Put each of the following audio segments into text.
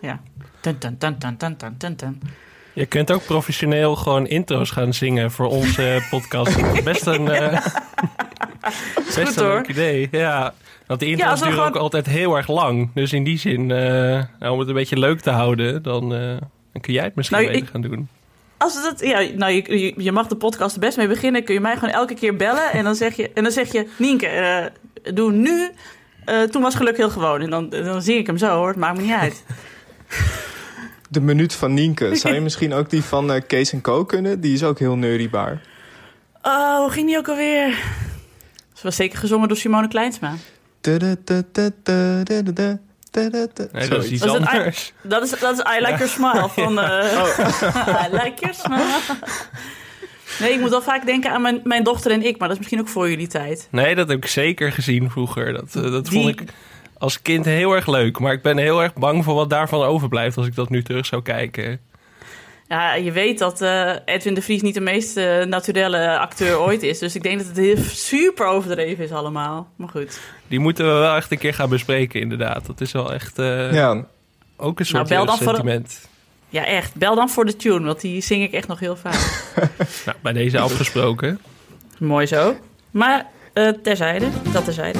Ja. Je kunt ook professioneel gewoon intro's gaan zingen voor onze podcast. Best een, eh, best goed, een leuk idee. Ja, want de intro's duren gewoon- ook altijd heel erg lang. Dus in die zin, eh, nou, om het een beetje leuk te houden, dan, eh, dan kun jij het misschien Nou, beter ik- gaan doen. Als het, ja, nou, je, je, mag de podcast er best mee beginnen. Kun je mij gewoon elke keer bellen. En dan zeg je, en dan zeg je Nienke, doe nu. Eh, toen was geluk heel gewoon. En dan, dan zing ik hem zo hoor. Het maakt me niet uit. De minuut van Nienke. Zou je misschien ook die van eh, Kees en Co kunnen? Die is ook heel neuriebaar. Oh, hoe ging die ook alweer? Ze was zeker gezongen door Simone Kleinsma. Nee, dat is iets anders. Dat is, dat is I Like Your Smile van... eh, I Like Your Smile. Nee, ik moet wel vaak denken aan mijn, mijn dochter en ik. Maar dat is misschien ook voor jullie tijd. Nee, dat heb ik zeker gezien vroeger. Dat, eh, dat Die- vond ik als kind heel erg leuk. Maar ik ben heel erg bang voor wat daarvan overblijft als ik dat nu terug zou kijken. Ja, je weet dat eh, Edwin de Vries niet de meest eh, naturelle acteur ooit is. Dus ik denk dat het heel super overdreven is allemaal. Maar goed. Die moeten we wel echt een keer gaan bespreken, inderdaad. Dat is wel echt eh, Ja, ook een soort bel eh, dan voor- sentiment. Ja, echt. Bel dan voor de tune, want die zing ik echt nog heel vaak. Nou, bij deze afgesproken. Mooi zo. Maar eh, terzijde, dat terzijde.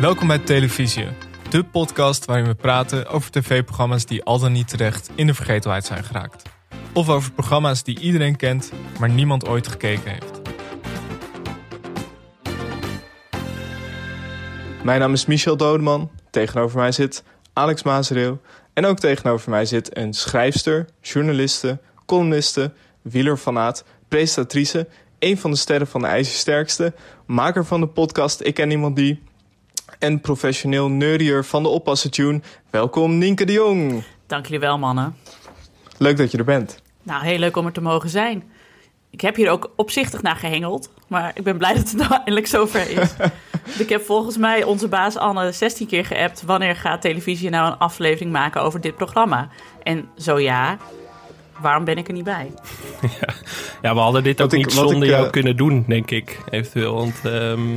Welkom bij Televisie, de podcast waarin we praten over tv-programma's die al dan niet terecht in de vergetelheid zijn geraakt. Of over programma's die iedereen kent, maar niemand ooit gekeken heeft. mijn naam is Michel Dodeman. Tegenover mij zit Alex Maasreel. En ook tegenover mij zit een schrijfster, journaliste, columniste, wielerfanaat, presentatrice, een van de sterren van de IJzersterkste, maker van de podcast Ik Ken Iemand Die en professioneel neurier van de Oppassen Tune. Welkom Nienke de Jong. Dank jullie wel, mannen. Leuk dat je er bent. Nou, heel leuk om er te mogen zijn. Ik heb hier ook opzichtig naar gehengeld. Maar ik ben blij dat het nou eindelijk zover is. ik heb volgens mij onze baas Anne 16 keer geappt... wanneer gaat televisie nou een aflevering maken over dit programma? En zo ja, waarom ben ik er niet bij? Ja, we hadden dit ook ik- niet zonder ik, jou eh, kunnen doen, denk ik, eventueel. Want ehm,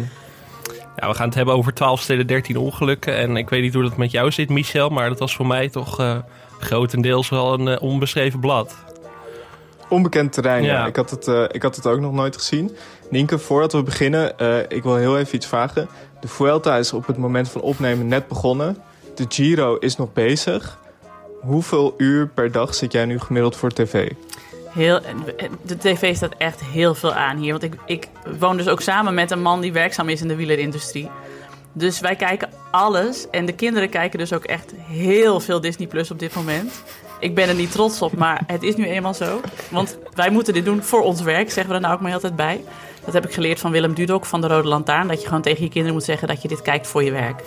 ja, we gaan het hebben over 12 steden, 13 ongelukken. En ik weet niet hoe dat met jou zit, Michel, maar dat was voor mij toch eh, grotendeels wel een eh, onbeschreven blad. Onbekend terrein, ja. Ja. Ik, had het, eh, ik had het ook nog nooit gezien. Nienke, voordat we beginnen, eh, ik wil heel even iets vragen. De Vuelta is op het moment van opnemen net begonnen. De Giro is nog bezig. Hoeveel uur per dag zit jij nu gemiddeld voor tv? Heel, de tv staat echt heel veel aan hier. Want ik, ik woon dus ook samen met een man die werkzaam is in de wielerindustrie. Dus wij kijken alles. En de kinderen kijken dus ook echt heel veel Disney Plus op dit moment. Ik ben er niet trots op, maar het is nu eenmaal zo. Want wij moeten dit doen voor ons werk, zeggen we er nou ook maar heel tijd bij. Dat heb ik geleerd van Willem Dudok van de Rode Lantaarn. Dat je gewoon tegen je kinderen moet zeggen dat je dit kijkt voor je werk.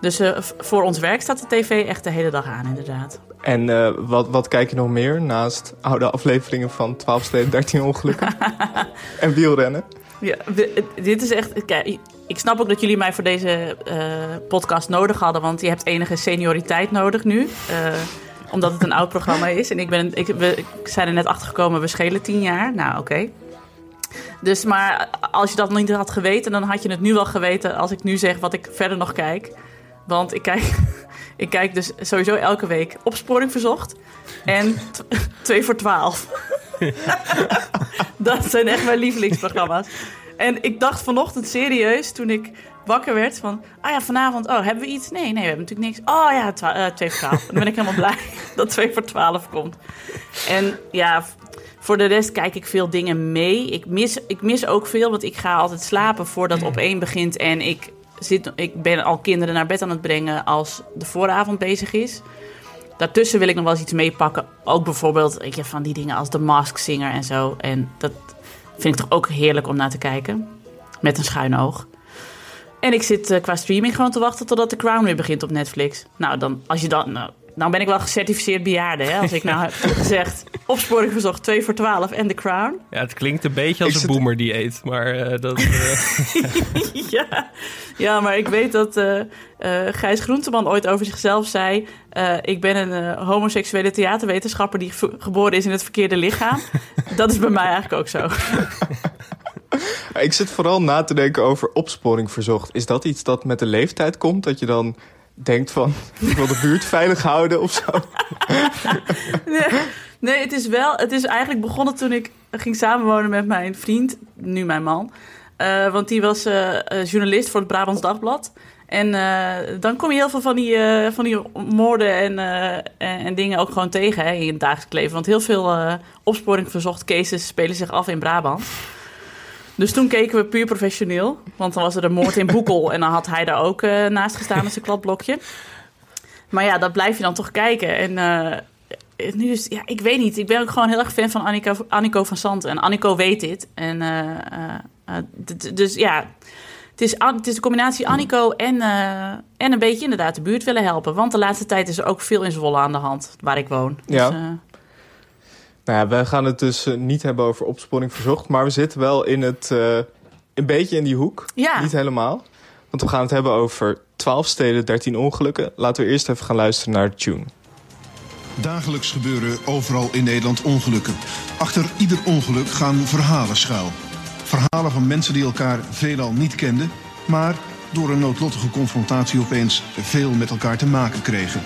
Dus eh, voor ons werk staat de tv echt de hele dag aan, inderdaad. En eh, wat, wat kijk je nog meer naast oude afleveringen van 12 steden, 13 ongelukken? en wielrennen? Ja, dit is echt. Kijk, ik snap ook dat jullie mij voor deze eh, podcast nodig hadden, want je hebt enige senioriteit nodig nu. omdat het een oud programma is. En ik, ben, ik, we ik zijn er net achter gekomen, we schelen tien jaar. Nou, oké. Dus, maar als je dat nog niet had geweten, dan had je het nu wel geweten als ik nu zeg wat ik verder nog kijk. Want ik kijk, ik kijk dus sowieso elke week opsporing verzocht. En t- 2 voor 12. dat zijn echt mijn lievelingsprogramma's. En ik dacht vanochtend serieus toen ik wakker werd van... Ah ja, vanavond, oh, hebben we iets? Nee, nee, we hebben natuurlijk niks. Oh ja, twa- eh, 2 voor 12. En dan ben ik helemaal blij dat 2 voor 12 komt. En ja, voor de rest kijk ik veel dingen mee. Ik mis, ik mis ook veel, want ik ga altijd slapen voordat op één begint. En ik, zit, ik ben al kinderen naar bed aan het brengen als de vooravond bezig is. Daartussen wil ik nog wel eens iets meepakken. Ook bijvoorbeeld je, van die dingen als The Mask Singer en zo. En dat vind ik toch ook heerlijk om naar te kijken. Met een schuin oog. En ik zit eh, qua streaming gewoon te wachten totdat The Crown weer begint op Netflix. Nou, dan, als je dan, nou, dan ben ik wel gecertificeerd bejaarde. Hè? Als ik nou heb gezegd, opsporing verzocht 2 voor 12 en The Crown. Ja, het klinkt een beetje als een zit- boomer-dieet, maar eh, dat... eh, ja. ja, maar ik weet dat eh eh, Gijs Groenteman ooit over zichzelf zei... eh, ik ben een homoseksuele theaterwetenschapper die ge- geboren is in het verkeerde lichaam. dat is bij mij eigenlijk ook zo. Ik zit vooral na te denken over opsporing verzocht. Is dat iets dat met de leeftijd komt? Dat je dan denkt van, ik wil de buurt veilig houden of zo? Nee, het is wel. Het is eigenlijk begonnen toen ik ging samenwonen met mijn vriend, nu mijn man. Eh, want die was eh, eh, journalist voor het Brabants Dagblad. En dan kom je heel veel van die, van die moorden en, en, en dingen ook gewoon tegen hè, in het dagelijks leven. Want heel veel opsporing verzocht cases spelen zich af in Brabant. Dus toen keken we puur professioneel. Want dan was er een moord in Boekel. en dan had hij daar ook eh, naast gestaan met zijn kladblokje. Maar ja, dat blijf je dan toch kijken. En eh, nu is, ja, ik weet niet. Ik ben ook gewoon heel erg fan van Annico, Annico van Sant. En Annico weet dit. En eh, dus ja, het is, het is een combinatie Annico en, en een beetje inderdaad de buurt willen helpen. Want de laatste tijd is er ook veel in Zwolle aan de hand, waar ik woon. Ja. Dus, eh, Nou ja, we gaan het dus eh, niet hebben over opsporing verzocht. Maar we zitten wel in het, eh, een beetje in die hoek. ja. Niet helemaal. Want we gaan het hebben over 12 steden, 13 ongelukken. Laten we eerst even gaan luisteren naar de tune. Dagelijks gebeuren overal in Nederland ongelukken. Achter ieder ongeluk gaan verhalen schuil. Verhalen van mensen die elkaar veelal niet kenden, maar door een noodlottige confrontatie opeens veel met elkaar te maken kregen.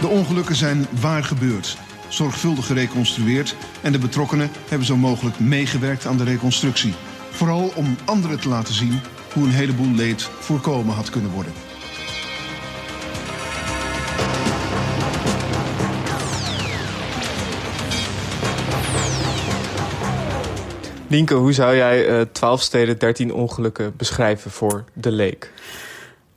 De ongelukken zijn waar gebeurd, zorgvuldig gereconstrueerd en de betrokkenen hebben zo mogelijk meegewerkt aan de reconstructie. Vooral om anderen te laten zien hoe een heleboel leed voorkomen had kunnen worden. Nienke, hoe zou jij eh 12 steden, 13 ongelukken beschrijven voor de leek?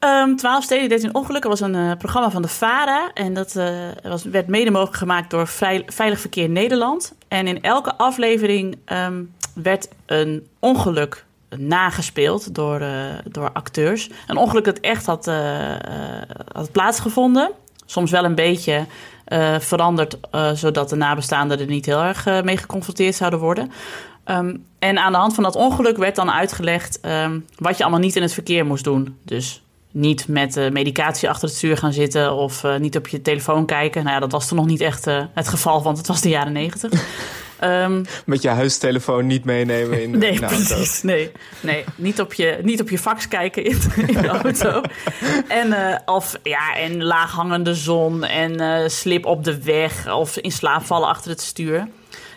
Ehm 12 steden, 13 ongelukken was een eh, programma van de VARA. En dat eh, was, werd mede mogelijk gemaakt door Veilig Verkeer Nederland. En in elke aflevering ehm, werd een ongeluk nagespeeld door, eh, door acteurs. Een ongeluk dat echt had, had plaatsgevonden. Soms wel een beetje veranderd, zodat de nabestaanden er niet heel erg mee geconfronteerd zouden worden. Ehm, en aan de hand van dat ongeluk werd dan uitgelegd wat je allemaal niet in het verkeer moest doen. Dus niet met medicatie achter het stuur gaan zitten of eh, niet op je telefoon kijken. Nou ja, dat was toen nog niet echt eh, het geval, want het was de jaren negentig. Ehm, Met je huistelefoon niet meenemen in de, Nee, in de auto. precies. Nee, nee niet, op je, niet op je fax kijken in, in de auto. En, eh, of, ja, en laaghangende zon en slip op de weg of in slaap vallen achter het stuur.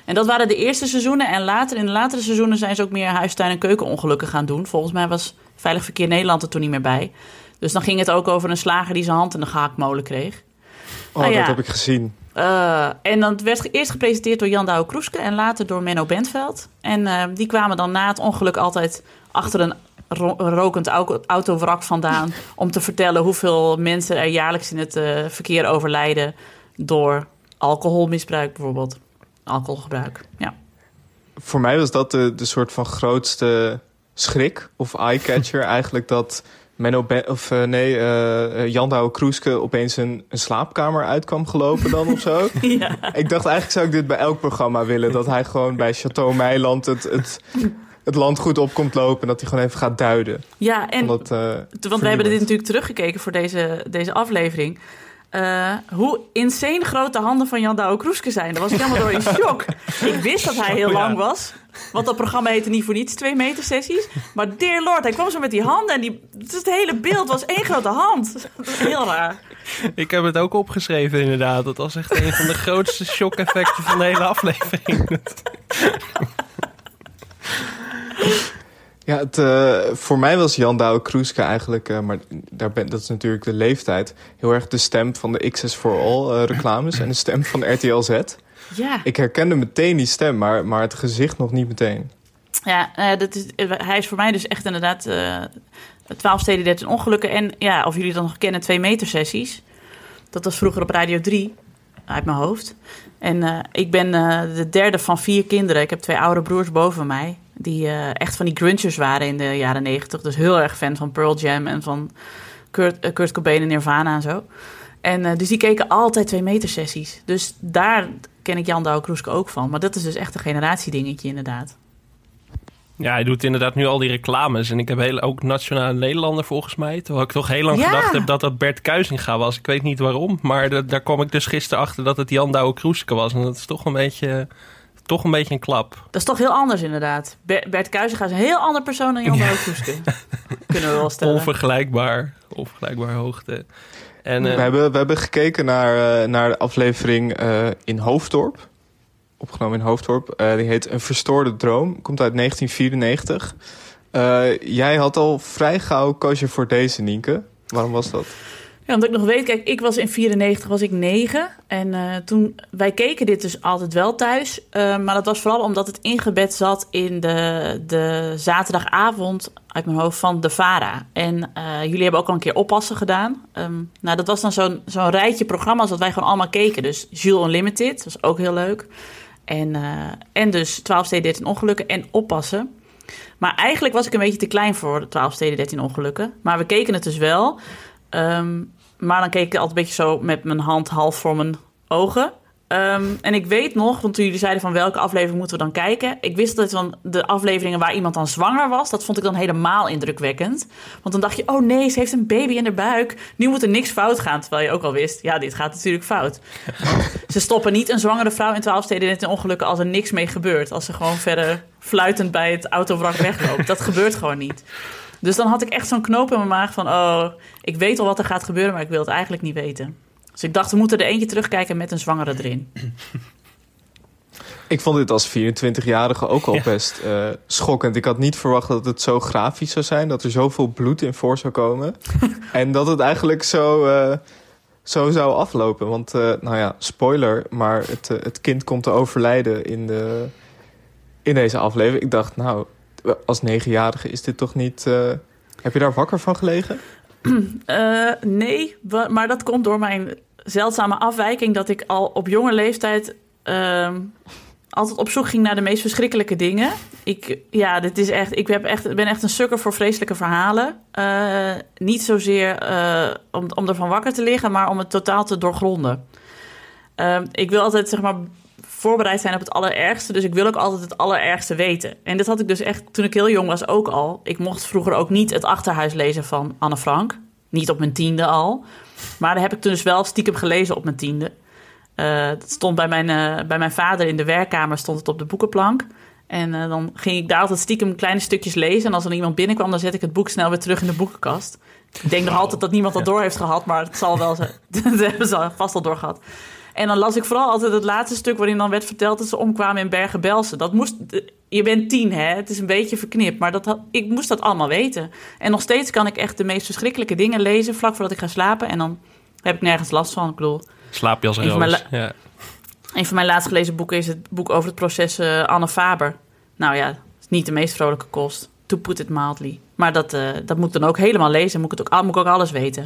En dat waren de eerste seizoenen. En later, in de latere seizoenen zijn ze ook meer huistuin- en keukenongelukken gaan doen. Volgens mij was Veilig Verkeer Nederland er toen niet meer bij. Dus dan ging het ook over een slager die zijn hand in de gehaktmolen kreeg. Oh, Ah, ja. dat heb ik gezien. Eh, en dat werd eerst gepresenteerd door Jan Douwe Kroeske en later door Menno Bentveld. En eh, die kwamen dan na het ongeluk altijd achter een ro- rokend au- autowrak vandaan... om te vertellen hoeveel mensen er jaarlijks in het eh, verkeer overlijden... door alcoholmisbruik bijvoorbeeld. Alcoholgebruik, ja. Voor mij was dat de, de soort van grootste schrik of eye-catcher eigenlijk dat Menno Ben- of eh, nee, eh, Jan Douwe Kroeske opeens een, een slaapkamer uit kwam gelopen dan of zo. ja. ik dacht eigenlijk zou ik dit bij elk programma willen. Dat hij gewoon bij Chateau Meiland het, het, het land goed op komt lopen. En dat hij gewoon even gaat duiden. Ja, en Omdat, want we hebben dit natuurlijk teruggekeken voor deze, deze aflevering. Eh, hoe insane groot de handen van Jan Douwe Kroeske zijn. Daar was ik helemaal door in shock. Ik wist dat hij heel ja. lang was. Want dat programma heette niet voor niets twee meter sessies. Maar dear lord, hij kwam zo met die handen. En die, dus het hele beeld was één grote hand. Heel raar. Ik heb het ook opgeschreven inderdaad. Dat was echt een van de grootste shock-effecten van de hele aflevering. Ja, het, eh, voor mij was Jan Douwe Kroeske eigenlijk, eh, maar daar ben, dat is natuurlijk de leeftijd, heel erg de stem van de XS for All eh, reclames en de stem van RTL Z. Ja, Ik herkende meteen die stem, maar, maar het gezicht nog niet meteen. ja dat is, hij is voor mij dus echt inderdaad... eh 12 steden, 13 ongelukken. En ja, of jullie dat nog kennen, twee meter sessies. Dat was vroeger op Radio 3, uit mijn hoofd. En ik ben de derde van vier kinderen. Ik heb twee oude broers boven mij. Die eh, echt van die grunchers waren in de jaren negentig. Dus heel erg fan van Pearl Jam en van Kurt, eh, Kurt Cobain en Nirvana en zo. En eh, dus die keken altijd twee meter sessies. Dus daar ken ik Jan Douwe Kroeske ook van. Maar dat is dus echt een generatiedingetje inderdaad. Ja, hij doet inderdaad nu al die reclames. En ik heb heel, ook Nationale Nederlander volgens mij. Terwijl ik toch heel lang Ja. gedacht heb dat dat Bert Kuizinga was. Ik weet niet waarom. Maar da- daar kwam ik dus gisteren achter dat het Jan Douwe Kroeske was. En dat is toch een beetje... toch een beetje een klap. Dat is toch heel anders inderdaad. Ber- Bert Kuizinga is een heel ander persoon dan Jan Roodhoeske. Kunnen we wel stellen. Onvergelijkbaar. Onvergelijkbaar hoogte. En, eh, We, hebben, we hebben gekeken naar, eh, naar de aflevering eh, in Hoofddorp. Opgenomen in Hoofddorp. Eh, die heet Een Verstoorde Droom. Komt uit 1994. Eh, jij had al vrij gauw koos je voor deze, Nienke. Waarom was dat? Ja, omdat ik nog weet, kijk, ik was in 94 was ik 9. En eh, toen, wij keken dit dus altijd wel thuis. Eh, maar dat was vooral omdat het ingebed zat in de, de zaterdagavond uit mijn hoofd van de VARA. En eh, jullie hebben ook al een keer oppassen gedaan. Ehm, nou, dat was dan zo'n zo'n rijtje programma's dat wij gewoon allemaal keken. Dus Jules Unlimited, dat was ook heel leuk. En, en dus 12 steden 13 ongelukken en oppassen. Maar eigenlijk was ik een beetje te klein voor de 12 steden 13 ongelukken. Maar we keken het dus wel. Ehm, maar dan keek ik altijd een beetje zo met mijn hand half voor mijn ogen. Ehm, en ik weet nog, want toen jullie zeiden van welke aflevering moeten we dan kijken. Ik wist dat van de afleveringen waar iemand dan zwanger was, dat vond ik dan helemaal indrukwekkend. Want dan dacht je, oh nee, ze heeft een baby in de buik. Nu moet er niks fout gaan. Terwijl je ook al wist, ja, dit gaat natuurlijk fout. ze stoppen niet een zwangere vrouw in 12 steden net in ongelukken als er niks mee gebeurt. Als ze gewoon verder fluitend bij het autowrak wegloopt. Dat gebeurt gewoon niet. Dus dan had ik echt zo'n knoop in mijn maag van... oh, ik weet al wat er gaat gebeuren, maar ik wil het eigenlijk niet weten. Dus ik dacht, we moeten er eentje terugkijken met een zwangere erin. Ik vond dit als 24-jarige ook al Ja. best eh, schokkend. Ik had niet verwacht dat het zo grafisch zou zijn. Dat er zoveel bloed in voor zou komen. en dat het eigenlijk zo, eh, zo zou aflopen. Want, eh, nou ja, spoiler. Maar het, het kind komt te overlijden in, de, in deze aflevering. Ik dacht, nou, als negenjarige is dit toch niet... eh, heb je daar wakker van gelegen? Eh, nee, maar dat komt door mijn zeldzame afwijking... dat ik al op jonge leeftijd ehm, altijd op zoek ging naar de meest verschrikkelijke dingen. Ik, ja, dit is echt, ik heb echt, ben echt een sukker voor vreselijke verhalen. Eh, niet zozeer om, om ervan wakker te liggen, maar om het totaal te doorgronden. Ehm, ik wil altijd, zeg maar, voorbereid zijn op het allerergste. Dus ik wil ook altijd het allerergste weten. En dit had ik dus echt toen ik heel jong was ook al. Ik mocht vroeger ook niet het achterhuis lezen van Anne Frank. Niet op mijn tiende al. Maar daar heb ik toen dus wel stiekem gelezen op mijn tiende. Eh, dat stond bij mijn, eh, bij mijn vader in de werkkamer stond het op de boekenplank. En eh, dan ging ik daar altijd stiekem kleine stukjes lezen. En als er iemand binnenkwam, dan zet ik het boek snel weer terug in de boekenkast. Ik denk nog altijd dat niemand dat door heeft gehad, maar het zal wel zo. dat hebben ze vast al door gehad. En dan las ik vooral altijd het laatste stuk waarin dan werd verteld dat ze omkwamen in Bergen-Belsen. Dat moest, je bent tien, hè? Het is een beetje verknipt, maar dat ik moest dat allemaal weten. En nog steeds kan ik echt de meest verschrikkelijke dingen lezen vlak voordat ik ga slapen. En dan heb ik nergens last van. Ik bedoel, Slaap je als mijn roos. Ja. een van mijn laatst gelezen boeken is het boek over het proces eh, Anne Faber. Nou ja, is niet de meest vrolijke kost. To put it mildly. Maar dat, eh, dat moet ik dan ook helemaal lezen. Moet ik, het ook, moet ik ook alles weten.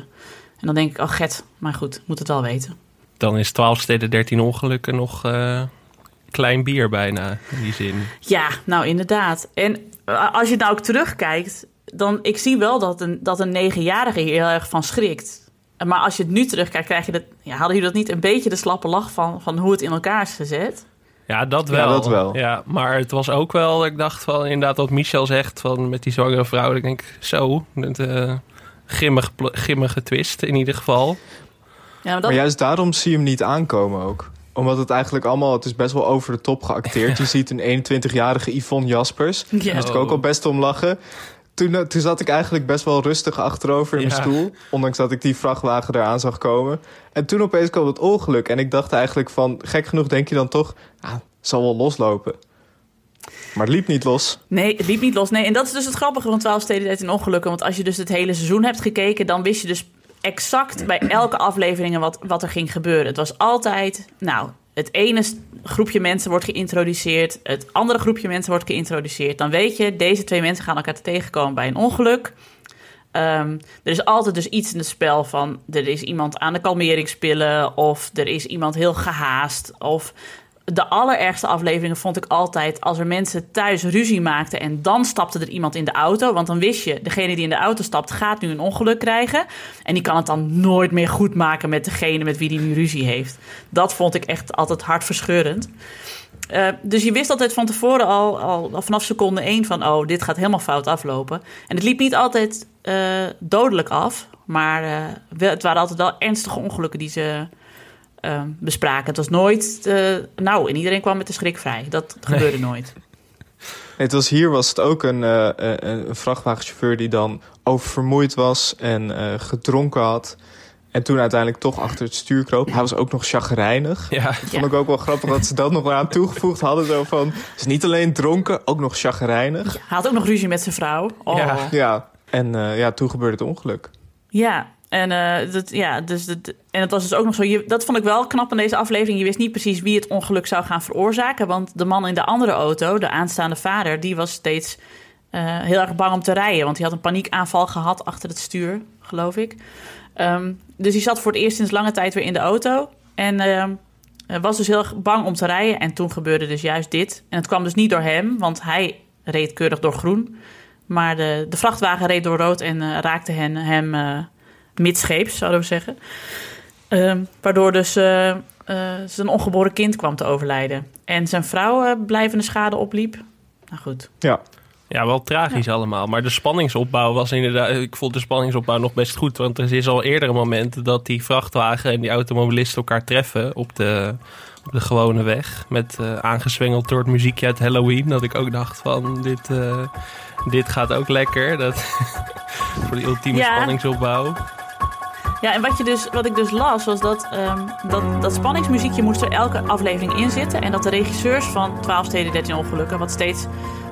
En dan denk ik, oh get, maar goed, moet het wel weten. Dan is 12 steden 13 ongelukken nog eh, klein bier bijna, in die zin. Ja, nou inderdaad. En eh, als je nou ook terugkijkt, dan ik zie wel dat een, dat een negenjarige hier heel erg van schrikt. Maar als je het nu terugkijkt, krijg je dat. Ja, hadden jullie dat niet een beetje de slappe lach van, van hoe het in elkaar is gezet? Ja, dat Ja, wel. dat wel. Ja, maar het was ook wel, ik dacht van inderdaad wat Michel zegt van met die zwangere vrouw. dat Ik denk zo, het, eh grimmige, pl- grimmige twist in ieder geval. Ja, maar dat, Maar juist daarom zie je hem niet aankomen ook. Omdat het eigenlijk allemaal, het is best wel over de top geacteerd. Je ziet een 21-jarige Yvonne Jaspers. Daar Ja. moest ik ook al best om lachen. Toen, eh, toen zat ik eigenlijk best wel rustig achterover in mijn stoel. Ondanks dat ik die vrachtwagen eraan zag komen. En toen opeens kwam het ongeluk. En ik dacht eigenlijk van, gek genoeg denk je dan toch... Ah, zal wel loslopen. Maar het liep niet los. Nee, het liep niet los. Nee, en dat is dus het grappige van 12 steden 13 ongelukken. Want als je dus het hele seizoen hebt gekeken, dan wist je dus exact bij elke aflevering wat, wat er ging gebeuren. Het was altijd, nou, het ene groepje mensen wordt geïntroduceerd, het andere groepje mensen wordt geïntroduceerd. Dan weet je, deze twee mensen gaan elkaar tegenkomen bij een ongeluk. Ehm, er is altijd dus iets in het spel van er is iemand aan de kalmeringspillen of er is iemand heel gehaast of de allerergste afleveringen vond ik altijd als er mensen thuis ruzie maakten en dan stapte er iemand in de auto. Want dan wist je, degene die in de auto stapt gaat nu een ongeluk krijgen. En die kan het dan nooit meer goed maken met degene met wie die nu ruzie heeft. Dat vond ik echt altijd hartverscheurend. Eh, dus je wist altijd van tevoren al, al, vanaf seconde één van... oh, dit gaat helemaal fout aflopen. En het liep niet altijd eh, dodelijk af. Maar eh, het waren altijd wel ernstige ongelukken die ze ehm, bespraken. Het was nooit, eh, nou, en iedereen kwam met de schrik vrij. Dat gebeurde nooit. Nee, het was hier was het ook een, eh, een, een vrachtwagenchauffeur die dan oververmoeid was en eh, gedronken had. En toen uiteindelijk toch achter het stuur kroop. Hij was ook nog chagrijnig. Ja, Dat vond ik ook wel grappig dat ze dat nog aan toegevoegd hadden. Zo van, het is niet alleen dronken, ook nog chagrijnig. Hij had ook nog ruzie met zijn vrouw. Oh. Ja. Ja, en eh, ja, toen gebeurde het ongeluk. Ja, en, eh, dat, ja, dus dat, en het was dus ook nog zo. Dat vond ik wel knap aan deze aflevering. Je wist niet precies wie het ongeluk zou gaan veroorzaken. Want de man in de andere auto, de aanstaande vader, die was steeds eh, heel erg bang om te rijden. Want hij had een paniekaanval gehad achter het stuur, geloof ik. Ehm, dus hij zat voor het eerst sinds lange tijd weer in de auto. En ehm, was dus heel erg bang om te rijden. En toen gebeurde dus juist dit. En het kwam dus niet door hem, want hij reed keurig door groen. Maar de, de vrachtwagen reed door rood en eh, raakte hen, hem midscheeps, zouden we zeggen. Ehm, waardoor dus uh, zijn ongeboren kind kwam te overlijden. En zijn vrouw blijvende schade opliep. Nou goed. Ja. Ja, wel tragisch allemaal. Maar de spanningsopbouw was inderdaad... Ik vond de spanningsopbouw nog best goed. Want er is al eerder een moment dat die vrachtwagen en die automobilisten elkaar treffen op de, op de gewone weg. Met uh, aangezwengeld door het muziekje uit Halloween. Dat ik ook dacht van, dit, uh, dit gaat ook lekker. Dat, voor de ultieme Ja. spanningsopbouw. Ja, en wat, je dus, wat ik dus las, was dat, ehm, dat dat spanningsmuziekje moest er elke aflevering in zitten. En dat de regisseurs van 12 Steden 13 Ongelukken, wat steeds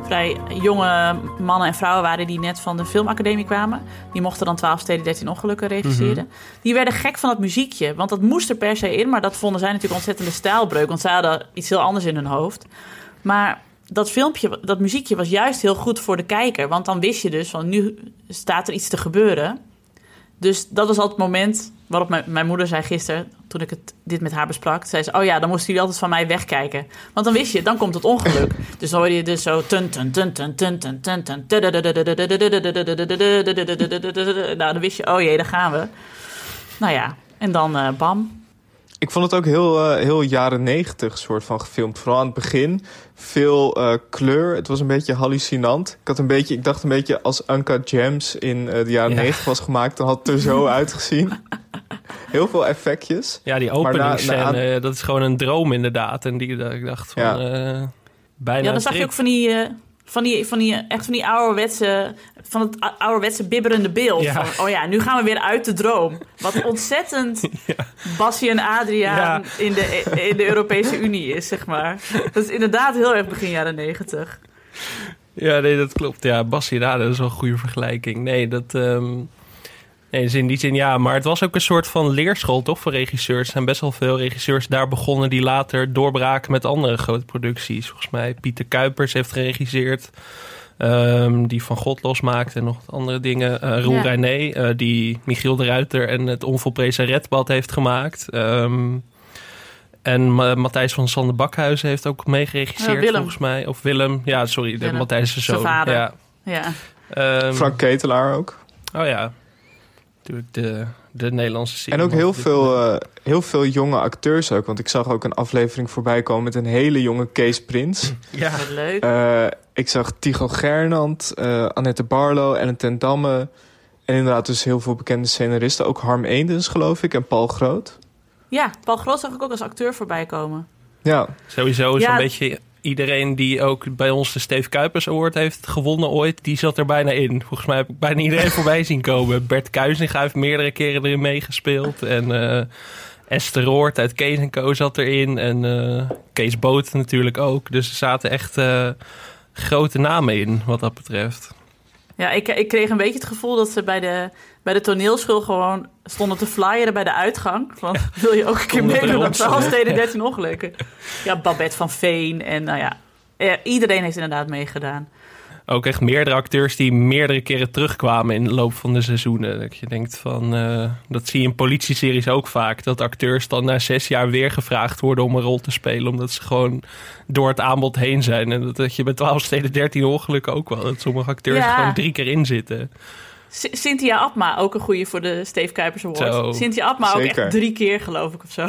vrij jonge mannen en vrouwen waren die net van de filmacademie kwamen. Die mochten dan 12 Steden 13 Ongelukken regisseren. Die werden gek van dat muziekje, want dat moest er per se in. Maar dat vonden zij natuurlijk ontzettende stijlbreuk, want zij hadden iets heel anders in hun hoofd. Maar dat filmpje, dat muziekje was juist heel goed voor de kijker. Want dan wist je dus van nu staat er iets te gebeuren. Dus dat was altijd het moment waarop mijn, mijn moeder zei gisteren, toen ik het, dit met haar besprak, zei ze: Oh ja, dan moesten jullie altijd van mij wegkijken. Want dan wist je, dan komt het ongeluk. Dus dan hoorde je dus zo. Nou, dan wist je, oh jee, daar gaan we. Nou ja, en dan bam. Ik vond het ook heel, uh, heel jaren negentig soort van gefilmd. Vooral aan het begin. Veel uh, kleur. Het was een beetje hallucinant. Ik, had een beetje, ik dacht een beetje als Uncut Gems in uh, de jaren Ja. negentig was gemaakt. Dan had het er zo uitgezien. Heel veel effectjes. Ja, die openingsscène, dat is gewoon een droom inderdaad. En die, ik dacht van, Ja. eh, bijna Ja, dan zag je ook van die, uh, van die, van die, echt van die ouderwetse, van het ouderwetse bibberende beeld. Ja. Van, oh ja, nu gaan we weer uit de droom. Wat ontzettend Bassie en Adriaan in, de, in de Europese Unie is, zeg maar. Dat is inderdaad heel erg begin jaren negentig. Ja, nee, dat klopt. Ja, Bassie Rade, dat is wel een goede vergelijking. Nee, dat... ehm, Nee, dus in die zin ja. Maar het was ook een soort van leerschool, toch, voor regisseurs. Er zijn best wel veel regisseurs daar begonnen... die later doorbraken met andere grote producties. Volgens mij Pieter Kuipers heeft geregisseerd... ehm, die Van God losmaakte en nog wat andere dingen. Eh Roel Ja. René, eh, die Michiel de Ruiter en het onvolprezen Redbad heeft gemaakt. Ehm, en Ma- Matthijs van Sander Bakhuizen heeft ook meegeregisseerd, Ja, Willem. volgens mij. Of Willem, ja, sorry, de. Matthijs is Zijn zo. vader. Ja. Ja. Ehm, Frank Ketelaar ook. Oh ja. Natuurlijk de, de Nederlandse serie. En ook heel veel, eh, heel veel jonge acteurs ook. Want ik zag ook een aflevering voorbij komen met een hele jonge Kees Prins. Ja, Wat leuk. Eh, ik zag Tycho Gernand, eh, Annette Barlo, Ellen ten Damme. En inderdaad dus heel veel bekende scenaristen. Ook Harm Eendens, geloof ik, en Paul Groot. Ja, Paul Groot zag ik ook als acteur voorbij komen. Ja, sowieso is Ja. een beetje iedereen die ook bij ons de Steve Kuipers Award heeft gewonnen ooit, die zat er bijna in. Volgens mij heb ik bijna iedereen voorbij zien komen. Bert Kuizinga heeft meerdere keren erin meegespeeld. En eh, Esther Roort uit Kees Co zat erin. En eh, Kees Boot natuurlijk ook. Dus er zaten echt eh, grote namen in, wat dat betreft. Ja, ik, ik kreeg een beetje het gevoel dat ze bij de, bij de toneelschool gewoon stonden te flyeren bij de uitgang. Van, wil je ook een keer meedoen aan ronselen. 12 steden 13 ongelukken? Ja, Babette van Veen en nou ja, iedereen heeft inderdaad meegedaan. Ook echt meerdere acteurs die meerdere keren terugkwamen in de loop van de seizoenen. Dat je denkt van, eh, dat zie je in politieseries ook vaak. Dat acteurs dan na zes jaar weer gevraagd worden om een rol te spelen. Omdat ze gewoon door het aanbod heen zijn. En dat, dat je bij 12 steden 13 ongelukken ook wel. Dat sommige acteurs Ja. gewoon drie keer in zitten. Cynthia Abma, ook een goeie voor de Steve Kuipers Award. Zo. Cynthia Abma ook echt drie keer, geloof ik, of zo.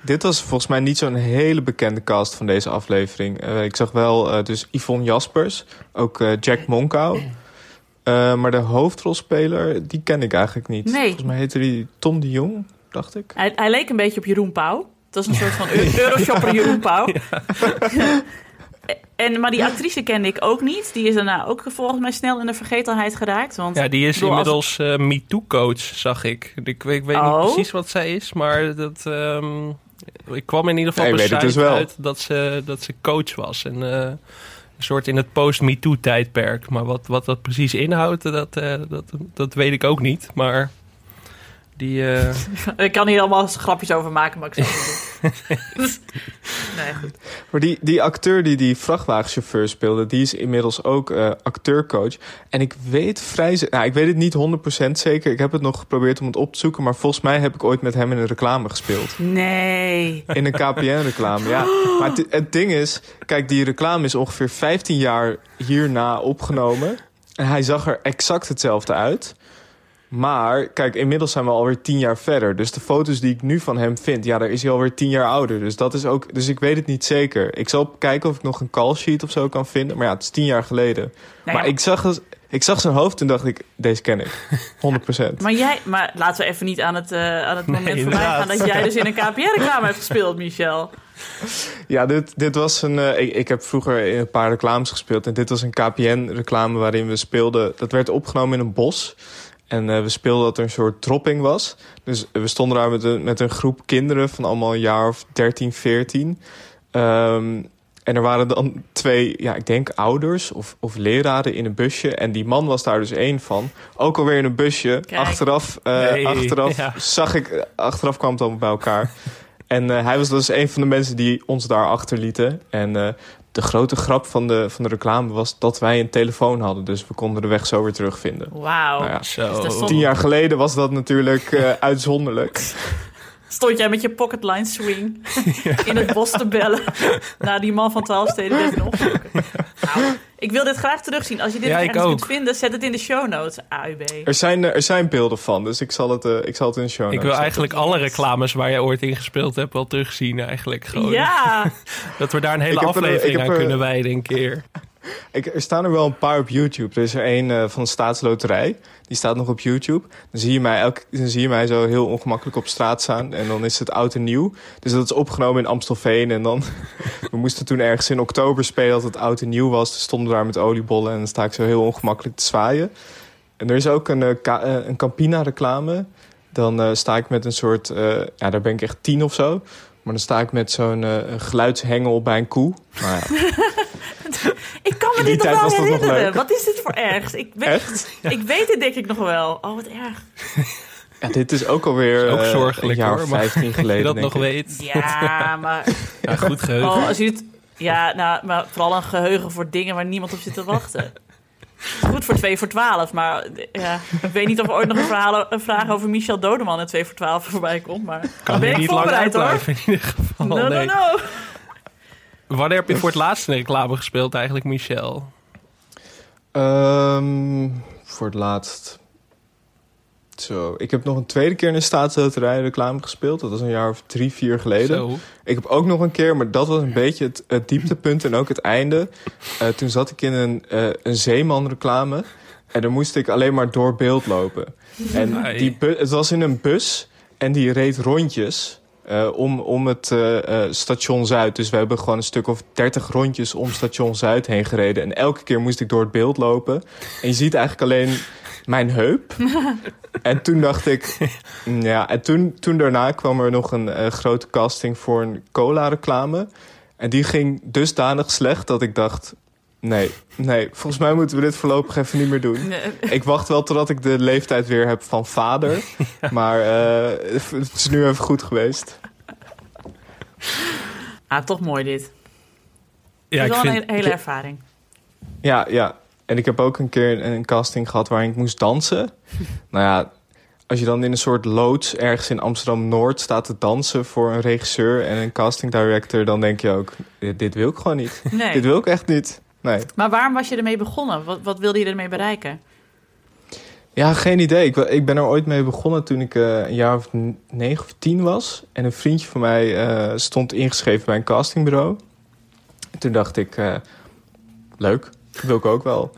dit was volgens mij niet zo'n hele bekende cast van deze aflevering. Eh, ik zag wel eh, dus Yvonne Jaspers, ook eh, Jack Monkau. Eh, maar de hoofdrolspeler, die ken ik eigenlijk niet. Nee. Volgens mij heette die Tom de Jong. dacht ik. Hij, hij leek een beetje op Jeroen Pauw. Dat is een soort van Eu- Euroshopper Jeroen Pauw. en, maar die actrice kende ik ook niet. Die is daarna ook volgens mij snel in de vergetelheid geraakt. Want Ja, die is bedoel, als- inmiddels eh MeToo-coach, zag ik. Ik, weet- ik weet Oh. niet precies wat zij is, maar dat, ehm, ik kwam in ieder geval Nee, dus wel. uit dat ze, dat ze coach was. En, eh, een soort in het post-MeToo-tijdperk. Maar wat, wat dat precies inhoudt, dat, eh, dat, dat weet ik ook niet. Maar die... eh, Ik kan hier allemaal grapjes over maken, maar ik zal het niet doen. nee, goed. Maar die, die acteur die die vrachtwagenchauffeur speelde, die is inmiddels ook eh, acteurcoach. En ik weet vrij... Nou, ik weet het niet 100% zeker. Ik heb het nog geprobeerd om het op te zoeken. Maar volgens mij heb ik ooit met hem in een reclame gespeeld. Nee. In een KPN-reclame, ja. Maar het, het ding is, kijk, die reclame is ongeveer 15 jaar hierna opgenomen. En hij zag er exact hetzelfde uit. Maar, kijk, inmiddels zijn we alweer 10 jaar verder. Dus de foto's die ik nu van hem vind, ja, daar is hij alweer 10 jaar ouder. Dus dat is ook, dus ik weet het niet zeker. Ik zal kijken of ik nog een call sheet of zo kan vinden. Maar ja, het is 10 jaar geleden. Nou maar ja, ik zag, het- ik zag zijn hoofd en dacht ik, deze ken ik. 100%. Maar jij, maar laten we even niet aan het, eh, aan het moment Nee, voorbij gaan dat jij dus in een KPN-reclame hebt gespeeld, Michel. Ja, dit, dit was een. eh, ik, ik heb vroeger in een paar reclames gespeeld. En dit was een KPN-reclame waarin we speelden. Dat werd opgenomen in een bos. En eh, we speelden dat er een soort dropping was. Dus we stonden daar met een, met een groep kinderen van allemaal een jaar of 13, 14. Ehm, en er waren dan twee, ja, ik denk ouders of, of leraren in een busje. En die man was daar dus één van. Ook alweer in een busje. Kijk. Achteraf, eh, Nee, achteraf ja. zag ik, achteraf kwam het allemaal bij elkaar. En eh, hij was dus een van de mensen die ons daar achterlieten. En eh, de grote grap van de, van de reclame was dat wij een telefoon hadden. Dus we konden de weg zo weer terugvinden. Wauw. Nou ja, zo. Dus Tien jaar geleden was dat natuurlijk eh, uitzonderlijk. Stond jij met je pocketline swing in het bos te bellen naar die man van 12 steden 13 ongelukken. Nou, ik wil dit graag terugzien. Als je dit Ja, nog ik ergens kunt vinden, zet het in de show notes. AUB. Er zijn, eh, er zijn beelden van, dus ik zal het, eh, ik zal het in de show Ik notes wil zetten. eigenlijk alle reclames waar jij ooit in gespeeld hebt wel terugzien eigenlijk. Gewoon. Ja, Dat we daar een hele Ik er- aflevering ik aan er- kunnen wijden een keer. Ik, er staan er wel een paar op YouTube. Er is er één eh, van de Staatsloterij. Die staat nog op YouTube. Dan zie, je mij elke, dan zie je mij zo heel ongemakkelijk op straat staan. En dan is het oud en nieuw. Dus dat is opgenomen in Amstelveen. En dan... we moesten toen ergens in oktober spelen dat het oud en nieuw was. Toen stonden we daar met oliebollen. En dan sta ik zo heel ongemakkelijk te zwaaien. En er is ook een, eh, eh, een Campina-reclame. Dan sta ik met een soort... ja, daar ben ik echt tien of zo. Maar dan sta ik met zo'n eh, geluidshengel bij een koe. Nou ja, ik kan me dit nog tijd wel was dat nog herinneren. Wat is dit voor ergs? Ik weet, echt? ik weet het denk ik nog wel. Oh, wat erg. Ja, dit is ook alweer Is ook eh, zorgelijk een jaar hoor. of maar 15 dat je geleden. dat nog ik. weet. Ja, maar, Ja, goed geheugen. oh, als je het, ja, nou, maar vooral een geheugen voor dingen waar niemand op zit te wachten. Goed voor 2 voor 12, maar ja, ik weet niet of er ooit nog een, verhaal, een vraag over Michel Dodeman in 2 voor 12 voorbij komt. Maar kan ben ik niet lang voorbereid hoor. in ieder geval. No, no, nee. no. Wanneer heb je voor het laatst een reclame gespeeld eigenlijk, Michel? Ehm, voor het laatst. Zo, ik heb nog een tweede keer in een staatsloterij reclame gespeeld. Dat was een jaar of drie, vier geleden. Zo. Ik heb ook nog een keer, maar dat was een beetje het, het dieptepunt en ook het einde. Eh, toen zat ik in een, eh een zeeman reclame. En dan moest ik alleen maar door beeld lopen. En die het was in een bus en die reed rondjes eh, om, om het eh, eh, station Zuid. Dus we hebben gewoon een stuk of 30 rondjes om station Zuid heen gereden. En elke keer moest ik door het beeld lopen. En je ziet eigenlijk alleen mijn heup. en toen dacht ik... Ja, en toen, toen daarna kwam er nog een grote casting voor een cola-reclame. En die ging dusdanig slecht dat ik dacht... Nee, nee, volgens mij moeten we dit voorlopig even niet meer doen. Nee. Ik wacht wel totdat ik de leeftijd weer heb van vader. Maar eh, het is nu even goed geweest. Ah, toch mooi dit. Ja, het ik is wel vind... een hele ervaring. Ja, ja. En ik heb ook een keer een, een casting gehad waarin ik moest dansen. nou ja, als je dan in een soort loods ergens in Amsterdam-Noord staat te dansen... voor een regisseur en een casting director... dan denk je ook, dit, dit wil ik gewoon niet. Nee. Dit wil ik echt niet. Nee. Maar waarom was je ermee begonnen? Wat, wat wilde je ermee bereiken? Ja, geen idee. Ik, ik ben er ooit mee begonnen toen ik eh, een jaar of negen of tien was. En een vriendje van mij eh, stond ingeschreven bij een castingbureau. En toen dacht ik, eh, leuk, dat wil ik ook wel.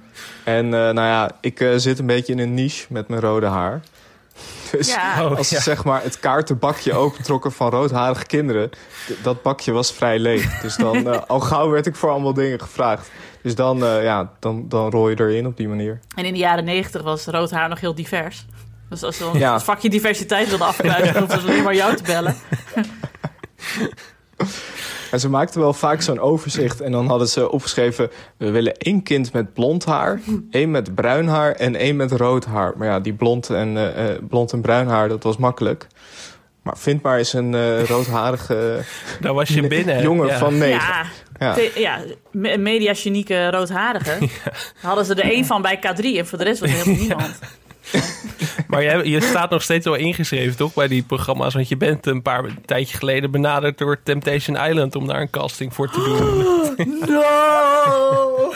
En eh, nou ja, ik zit een beetje in een niche met mijn rode haar. Dus Ja. Oh, als ze zeg maar het kaartenbakje opentrokken van roodharige kinderen, dat bakje was vrij leeg. Dus dan al gauw werd ik voor allemaal dingen gevraagd. Dus dan, eh, ja, dan, dan rol je erin op die manier. En in de jaren negentig was rood haar nog heel divers. Dus als ze dan Ja. het vakje diversiteit wilden afkruisen, dan hoefden ze alleen maar jou te bellen. En ze maakten wel vaak zo'n overzicht. En dan hadden ze opgeschreven... we willen één kind met blond haar... één met bruin haar en één met rood haar. Maar ja, die blond en, eh, eh, blond en bruin haar, dat was makkelijk. Maar vind maar eens een roodharige Daar was je binnen. jongen Ja. van negen. Ja, Ja. ja me- mediagenieke roodharige. Daar hadden ze er één van bij K3 en voor de rest was er helemaal niemand. Maar je, je staat nog steeds wel ingeschreven, toch? Bij die programma's. Want je bent een paar een tijdje geleden benaderd door Temptation Island om daar een casting voor te doen. No!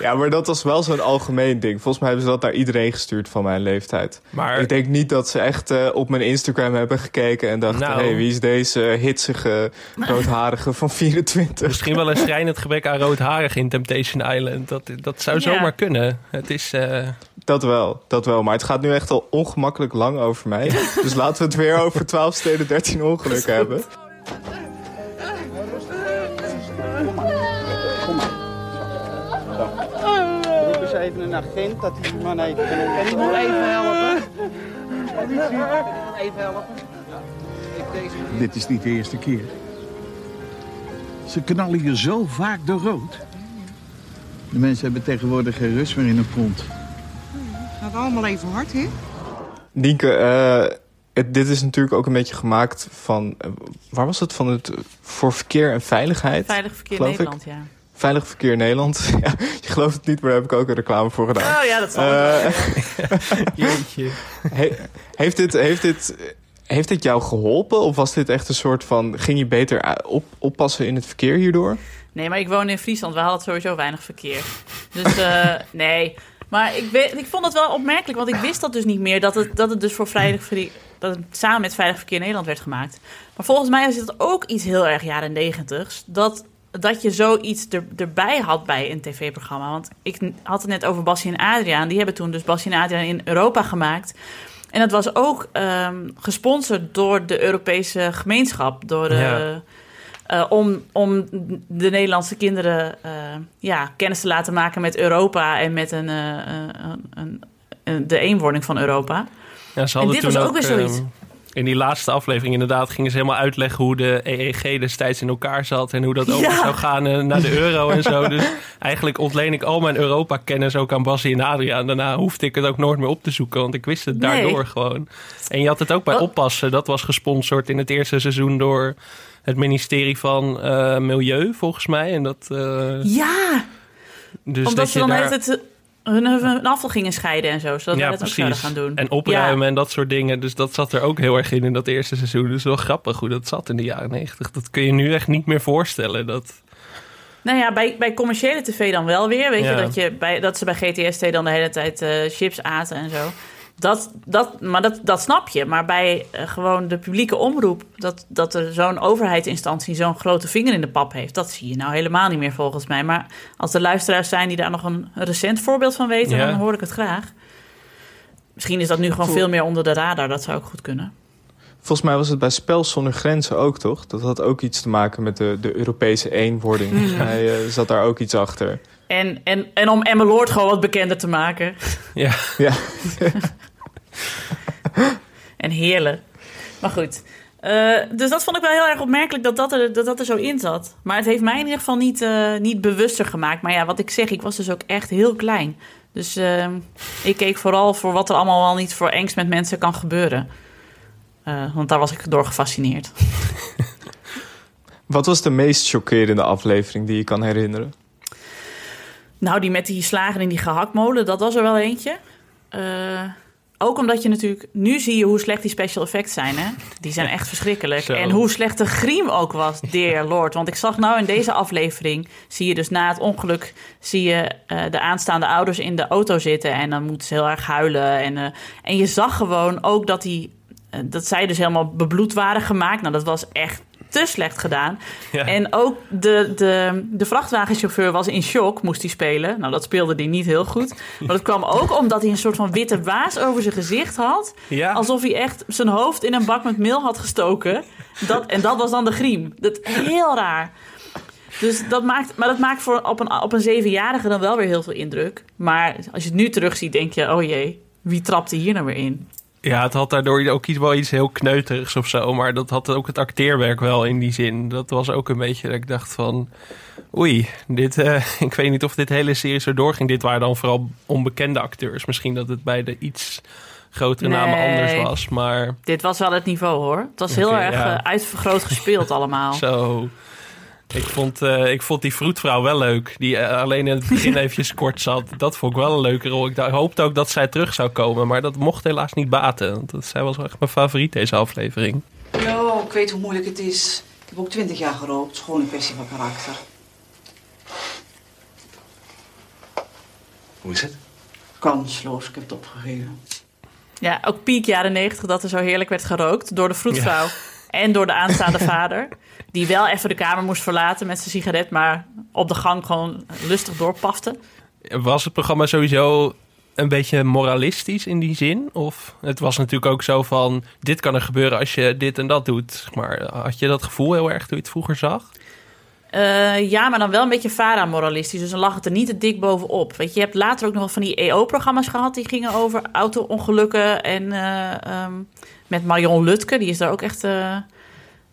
Ja, maar dat was wel zo'n algemeen ding. Volgens mij hebben ze dat naar iedereen gestuurd van mijn leeftijd. Maar Ik denk niet dat ze echt eh, op mijn Instagram hebben gekeken en dachten... Nou. hey, wie is deze hitsige roodharige van 24? misschien wel een schrijnend gebrek aan roodharig in Temptation Island. Dat, dat zou Ja. zomaar kunnen. Het is... eh, Dat wel, dat wel. Maar het gaat nu echt al ongemakkelijk lang over mij. Dus laten we het weer over 12 steden 13 ongelukken hebben. Roep eens even een agent dat hij die man even kan Kan hij nog even helpen? Even helpen. Dit is niet de eerste keer. Ze knallen hier zo vaak door rood. De mensen hebben tegenwoordig geen rust meer in hun kont. Gaat allemaal even hard, hè? Nienke, eh, het- dit is natuurlijk ook een beetje gemaakt van... eh, waar was het? Van het eh, voor verkeer en veiligheid? Veilig verkeer ik. Nederland, ja. Veilig verkeer Nederland. ja, je gelooft het niet, maar daar heb ik ook een reclame voor gedaan. Oh ja, dat zal. Eh, jeetje. he- heeft, dit, heeft, dit, heeft dit jou geholpen? Of was dit echt een soort van... ging je beter op, oppassen in het verkeer hierdoor? Nee, maar ik woon in Friesland. We hadden sowieso weinig verkeer. Dus eh, nee. Maar ik, weet, ik vond het wel opmerkelijk, want ik wist dat dus niet meer. Dat het, dat het dus voor veilig verkeer, dat het samen met Veilig Verkeer Nederland werd gemaakt. Maar volgens mij is het ook iets heel erg jaren negentigs. Dat, dat je zoiets er, erbij had bij een tv-programma. Want ik had het net over Bassie en Adriaan. Die hebben toen dus Bassie en Adriaan in Europa gemaakt. En dat was ook ehm, gesponsord door de Europese gemeenschap. Door de, Ja. Eh, om, om de Nederlandse kinderen eh, ja, kennis te laten maken met Europa en met een, eh, een, een, de eenwording van Europa. Ja, ze En dit toen was ook weer zoiets. ehm, in die laatste aflevering inderdaad gingen ze helemaal uitleggen hoe de EEG destijds in elkaar zat en hoe dat over Ja. zou gaan eh, naar de euro en zo. Dus eigenlijk ontleen ik al mijn Europa-kennis ook aan Bassie en Adriaan. Daarna hoefde ik het ook nooit meer op te zoeken, want ik wist het Nee. daardoor gewoon. En je had het ook bij Wat? Oppassen. Dat was gesponsord in het eerste seizoen door het ministerie van eh, Milieu, volgens mij. En dat, eh, Ja, dus omdat dat ze je dan daar... heeft het hun, hun afval gingen scheiden en zo. Zodat wij dat ook zouden gaan doen. En opruimen Ja. en dat soort dingen. Dus dat zat er ook heel erg in in dat eerste seizoen. Dus wel grappig hoe dat zat in de jaren negentig. Dat kun je nu echt niet meer voorstellen. Dat... Nou ja, bij, bij commerciële tv dan wel weer. Weet Ja. je, dat, je bij, dat ze bij GTST dan de hele tijd eh, chips aten en zo. Dat, dat, maar dat, dat snap je. Maar bij eh, gewoon de publieke omroep... dat, dat er zo'n overheidsinstantie zo'n grote vinger in de pap heeft... dat zie je nou helemaal niet meer volgens mij. Maar als er luisteraars zijn die daar nog een recent voorbeeld van weten... Ja. dan hoor ik het graag. Misschien is dat nu gewoon veel meer onder de radar. Dat zou ook goed kunnen. Volgens mij was het bij Spel zonder Grenzen ook, toch? Dat had ook iets te maken met de, de Europese eenwording. Mij eh, zat daar ook iets achter. En, en, en om Emmeloord gewoon wat bekender te maken. Ja. Ja, En heerlijk. Maar goed. Eh, dus dat vond ik wel heel erg opmerkelijk dat dat er, dat dat er zo in zat. Maar het heeft mij in ieder geval niet, eh, niet bewuster gemaakt. Maar ja, wat ik zeg, ik was dus ook echt heel klein. Dus eh, ik keek vooral voor wat er allemaal wel niet voor angst met mensen kan gebeuren. Want daar was ik door gefascineerd. Wat was de meest chockerende aflevering die je kan herinneren? Nou, die met die slagen in die gehaktmolen, dat was er wel eentje. Ook omdat je natuurlijk... Nu zie je hoe slecht die special effects zijn, hè? Die zijn echt verschrikkelijk. Zo. En hoe slecht de griem ook was, dear lord. Want ik zag nou in deze aflevering... zie je dus na het ongeluk... zie je eh, de aanstaande ouders in de auto zitten... en dan moeten ze heel erg huilen. En, eh, en je zag gewoon ook dat die... eh, dat zij dus helemaal bebloed waren gemaakt. Nou, dat was echt te slecht gedaan. Ja. En ook de, de, de vrachtwagenchauffeur was in shock, moest hij spelen. Nou, dat speelde hij niet heel goed. Maar dat kwam ook omdat hij een soort van witte waas over zijn gezicht had. Ja. Alsof hij echt zijn hoofd in een bak met meel had gestoken. Dat, en dat was dan de griem. Dat, heel raar. Dus dat maakt, maar dat maakt voor op een, op een zevenjarige dan wel weer heel veel indruk. Maar als je het nu terugziet, denk je: oh jee, wie trapte hier nou weer in? Ja, het had daardoor ook iets, wel iets heel kneuterigs of zo. Maar dat had ook het acteerwerk wel in die zin. Dat was ook een beetje dat ik dacht van... Oei, dit, eh, ik weet niet of dit hele serie zo doorging. Dit waren dan vooral onbekende acteurs. Misschien dat het bij de iets grotere namen anders was. Maar Dit was wel het niveau hoor. Het was heel erg ja. eh, uitvergroot gespeeld allemaal. zo... Ik vond, eh, ik vond die vroedvrouw wel leuk. Die eh, alleen in het begin eventjes kort zat. Dat vond ik wel een leuke rol. Ik hoopte ook dat zij terug zou komen. Maar dat mocht helaas niet baten. Want dat- zij was wel echt mijn favoriet deze aflevering. Ja, ik weet hoe moeilijk het is. Ik heb ook twintig jaar gerookt. Het is gewoon een kwestie van karakter. Hoe is het? Kansloos, ik heb het opgegeven. Ja, ook piek jaren negentig dat er zo heerlijk werd gerookt door de vroedvrouw en door de aanstaande vader. Die wel even de kamer moest verlaten met zijn sigaret, maar op de gang gewoon lustig doorpafte. Was het programma sowieso een beetje moralistisch in die zin? Of het was natuurlijk ook zo van... dit kan er gebeuren als je dit en dat doet. Maar had je dat gevoel heel erg toen je het vroeger zag? Eh, ja, maar dan wel een beetje Vara-moralistisch. Dus dan lag het er niet te dik bovenop. Weet je, je hebt later ook nog wel van die EO-programma's gehad... die gingen over auto-ongelukken. En eh, ehm, met Marion Lutke, die is daar ook echt... eh,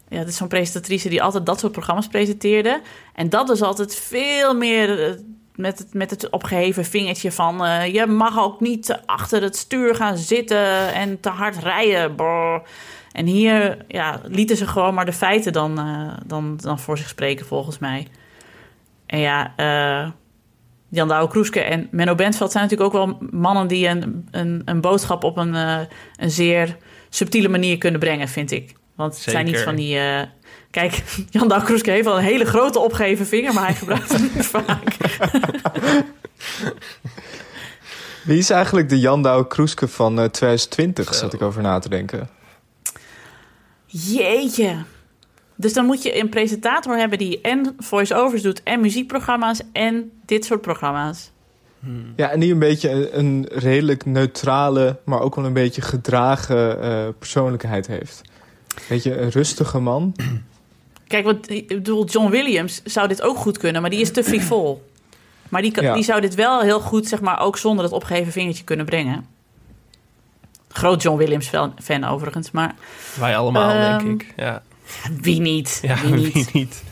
ja, dat is zo'n presentatrice die altijd dat soort programma's presenteerde. En dat is altijd veel meer eh, met het, met het opgeheven vingertje van... eh, je mag ook niet achter het stuur gaan zitten en te hard rijden. En hier ja, lieten ze gewoon maar de feiten dan, eh, dan, dan voor zich spreken, volgens mij. En ja, eh, Jan Douwe Kroeske en Menno Bentveld zijn natuurlijk ook wel mannen die een, een, een boodschap op een, een zeer subtiele manier kunnen brengen, vind ik. Want het zijn niet van die. eh, kijk, Jan Kroeske heeft wel een hele grote opgeheven vinger, maar hij gebruikt hem niet vaak. Wie is eigenlijk de Jan Douwe Kroeske van eh, 2020, Zo. zat ik over na te denken. Jeetje. Dus dan moet je een presentator hebben die en voice-overs doet, en muziekprogramma's, en dit soort programma's. Ja, en die een beetje een, een redelijk neutrale, maar ook wel een beetje gedragen eh, persoonlijkheid heeft. Weet je, een rustige man. Kijk, want ik bedoel, John Williams zou dit ook goed kunnen, maar die is te frivol. Maar die, kan- Ja. die zou dit wel heel goed, zeg maar, ook zonder het opgeheven vingertje kunnen brengen. Groot John Williams fan, overigens, maar Wij allemaal, Ehm, denk ik. Ja, wie niet? ja wie niet? wie niet?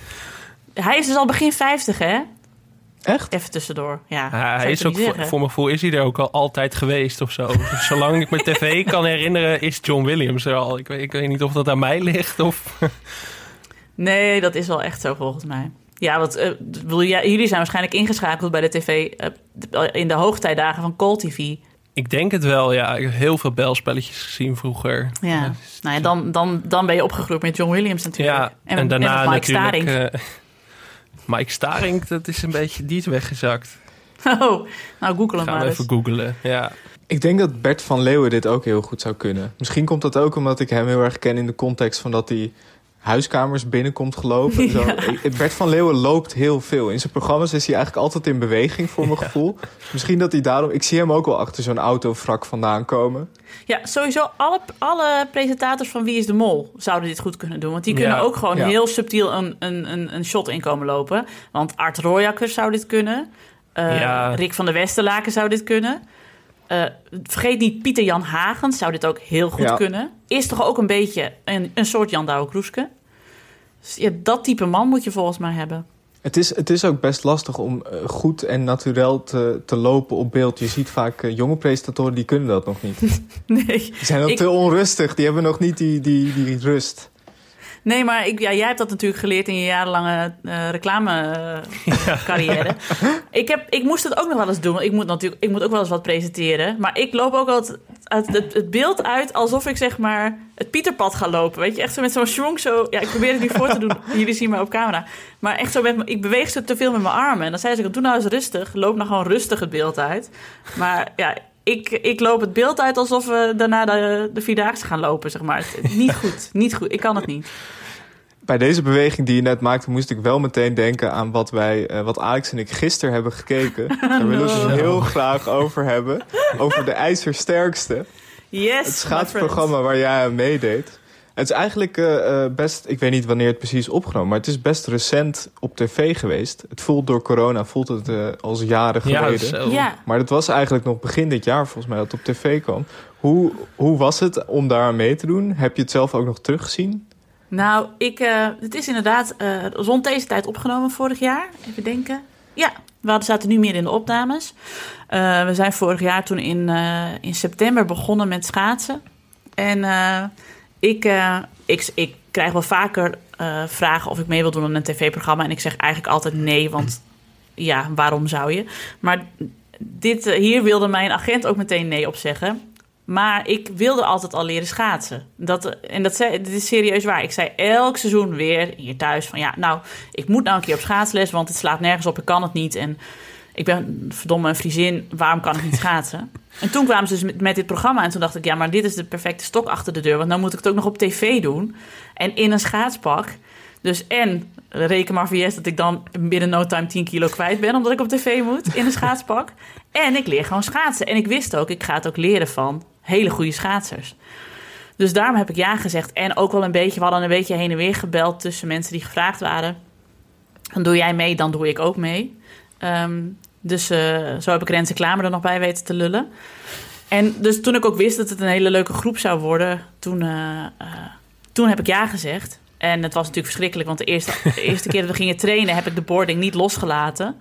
Hij is dus al begin 50, hè? Echt? Even tussendoor. Ja, hij is ook, voor, mijn gevoel is hij er ook al altijd geweest of zo. Dus zolang ik me tv kan herinneren, is John Williams er al. Ik weet, ik weet niet of dat aan mij ligt of... Nee, dat is wel echt zo volgens mij. Ja, want eh, ja, jullie zijn waarschijnlijk ingeschakeld bij de tv eh, in de hoogtijdagen van Call TV. Ik denk het wel, ja. Ik heb heel veel belspelletjes gezien vroeger. Ja, nou ja, dan, dan, dan ben je opgegroeid met John Williams natuurlijk. Ja, en, met daarna Mike natuurlijk... Mike Staring, dat is een beetje... Die is weggezakt. Oh, nou Gaan maar we eens. even googlen. Ja. Ik denk dat Bert van Leeuwen dit ook heel goed zou kunnen. Misschien komt dat ook omdat ik hem heel erg ken in de context van dat hij huiskamers binnenkomt gelopen. en Zo. Ik- Bert van Leeuwen loopt heel veel. In zijn programma's is hij eigenlijk altijd in beweging voor mijn gevoel. Misschien dat hij daarom... Ik zie hem ook wel achter zo'n autovrak vandaan komen. Ja, sowieso alle, alle presentators van Wie is de Mol zouden dit goed kunnen doen. Want die kunnen Ja, ook gewoon ja. heel subtiel een, een, een, een shot inkomen lopen. Want Art Royakkers zou dit kunnen. Eh, Ja. Rick van der Westerlaken zou dit kunnen. Eh, vergeet niet, Pieter Jan Hagens zou dit ook heel goed Ja. kunnen. Is toch ook een beetje een, een soort Jan Douwe Kroeske. Dus ja, dat type man moet je volgens mij hebben. Het is, het is ook best lastig om eh, goed en natuurlijk te, te lopen op beeld. Je ziet vaak eh, jonge presentatoren die kunnen dat nog niet. Nee, Die zijn ook Ik- te onrustig. Die hebben nog niet die, die, die rust. Nee maar ik, ja, jij hebt dat natuurlijk geleerd in je jarenlange eh reclamecarrière. Ik, heb, ik moest het ook nog wel eens doen. want Ik moet, natuurlijk, ik moet ook wel eens wat presenteren. Maar ik loop ook altijd het, het beeld uit alsof ik zeg maar het Pieterpad ga lopen. Weet je, echt zo met zo'n schwung zo. Ja, ik probeer het nu voor te doen. Jullie zien me op camera. Maar echt zo met ik beweeg zo te veel met mijn armen. En dan zei ze, doe nou eens rustig. Loop nou gewoon rustig het beeld uit. Maar ja, ik, ik loop het beeld uit alsof we daarna de, de Vierdaagse gaan lopen, zeg maar. Niet goed, niet goed. Ik kan het niet. Bij deze beweging die je net maakte, moest ik wel meteen denken aan wat wij, uh, wat Alex en ik gisteren hebben gekeken. Daar willen we het heel graag over hebben. Over de IJzersterkste. Yes, het schaatsprogramma waar jij aan meedeed. Het is eigenlijk uh, best, ik weet niet wanneer het precies opgenomen, maar het is best recent op tv geweest. Het voelt door corona, voelt het uh, als jaren geleden. Ja. Maar het was eigenlijk nog begin dit jaar volgens mij dat het op tv kwam. Hoe, hoe was het om daar aan mee te doen? Heb je het zelf ook nog teruggezien? Nou, ik, uh, het is inderdaad uh, rond deze tijd opgenomen vorig jaar. Even denken. Ja, we zaten nu meer in de opnames. Uh, we zijn vorig jaar toen in, in september begonnen met schaatsen. En ik, ik, ik krijg wel vaker vragen of ik mee wil doen aan een tv-programma. En ik zeg eigenlijk altijd nee, want ja, waarom zou je? Maar dit, hier wilde mijn agent ook meteen nee op zeggen. Maar ik wilde altijd al leren schaatsen. Dat, en dat zei, dit is serieus waar. Ik zei elk seizoen weer hier thuis van ja, nou, ik moet nou een keer op schaatsles, want het slaat nergens op, ik kan het niet. En ik ben verdomme een Friesin, waarom kan ik niet schaatsen? en toen kwamen ze dus met, met, dit programma en toen dacht ik, ja, maar dit is de perfecte stok achter de deur, want dan moet ik het ook nog op tv doen. En in een schaatspak. Dus en reken maar voor dat ik dan binnen no time 10 kilo kwijt ben, omdat ik op tv moet in een schaatspak. en ik leer gewoon schaatsen. En ik wist ook, ik ga het ook leren van hele goede schaatsers. Dus daarom heb ik ja gezegd. En ook wel een beetje, we hadden een beetje heen en weer gebeld tussen mensen die gevraagd waren. Dan doe jij mee, dan doe ik ook mee. Um, dus uh, zo heb ik Renze Klamer er nog bij weten te lullen. En dus toen ik ook wist dat het een hele leuke groep zou worden, toen, uh, uh, toen heb ik ja gezegd. En het was natuurlijk verschrikkelijk, want de eerste, de eerste keer dat we gingen trainen heb ik de boarding niet losgelaten.